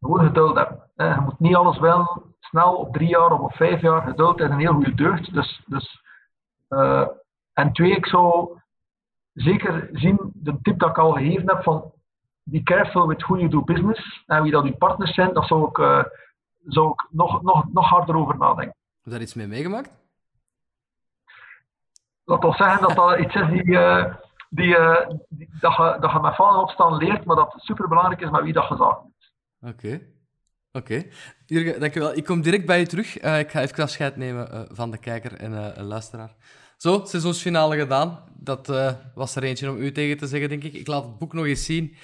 Gewoon geduld hebben. Je moet niet alles wel snel op drie jaar of op vijf jaar. Geduld is een heel goede deugd. Dus, dus, en twee, ik zou zeker zien, de tip dat ik al gegeven heb van be careful with who you do business en wie dat uw partners zijn, dat zou ik, uh, zou ik nog, nog, nog harder over nadenken. Heb je daar iets mee meegemaakt? Dat wil zeggen dat dat iets is die, uh, die, uh, die, dat, je, dat je met vallen opstaan leert, maar dat het superbelangrijk is met wie dat je zaken doet. Oké. Oké. Jurgen, dankjewel. Ik kom direct bij je terug. Ik ga even afscheid nemen van de kijker en luisteraar. Zo, seizoensfinale gedaan. Dat was er eentje om u tegen te zeggen, denk ik. Ik laat het boek nog eens zien.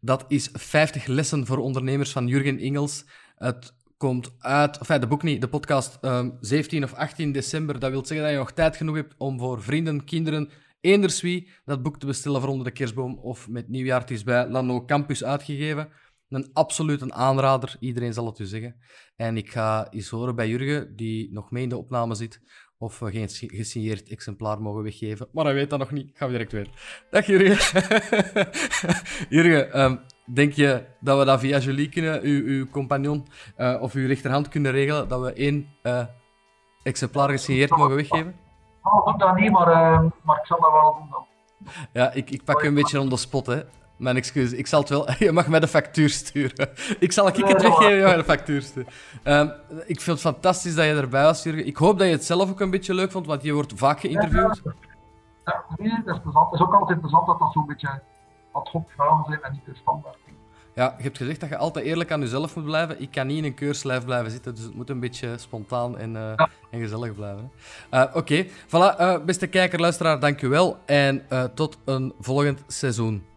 Dat is 50 lessen voor ondernemers van Jurgen Ingels. Het komt uit, enfin de boek niet, de podcast, um, ehm, 17 of 18 december. Dat wil zeggen dat je nog tijd genoeg hebt om voor vrienden, kinderen, eenders wie, dat boek te bestellen voor onder de kerstboom of met nieuwjaar. Het is bij Lano Campus uitgegeven. Een absoluut een aanrader, iedereen zal het u zeggen. En ik ga eens horen bij Jurgen, die nog mee in de opname zit, of we geen gesigneerd exemplaar mogen weggeven. Maar hij weet dat nog niet. Ik ga direct weten. Dag Jurgen. Jurgen, um, denk je dat we dat via Julie kunnen, uw, uw compagnon uh, of uw rechterhand kunnen regelen, dat we één uh, exemplaar gesigneerd mogen weggeven? Oh, dat niet, maar, uh, maar ik zal dat wel doen dan. Ja, ik, ik pak je een beetje on the spot, hè. Mijn excuus. Ik zal het wel... Je mag mij de factuur sturen. Ik zal ik het weggeven, je mag de factuur sturen. Um, ik vind het fantastisch dat je erbij was, Jurgen. Ik hoop dat je het zelf ook een beetje leuk vond, want je wordt vaak geïnterviewd. Ja, nee, dat is plezant. Het is ook altijd plezant dat dat zo'n beetje ad hoc vragen zijn en niet de standaard Ja, je hebt gezegd dat je altijd eerlijk aan jezelf moet blijven. Ik kan niet in een keurslijf blijven zitten, dus het moet een beetje spontaan en, uh, ja. en gezellig blijven. Uh, Oké, okay. voilà. Uh, beste kijker, luisteraar, dankjewel. En tot een volgend seizoen.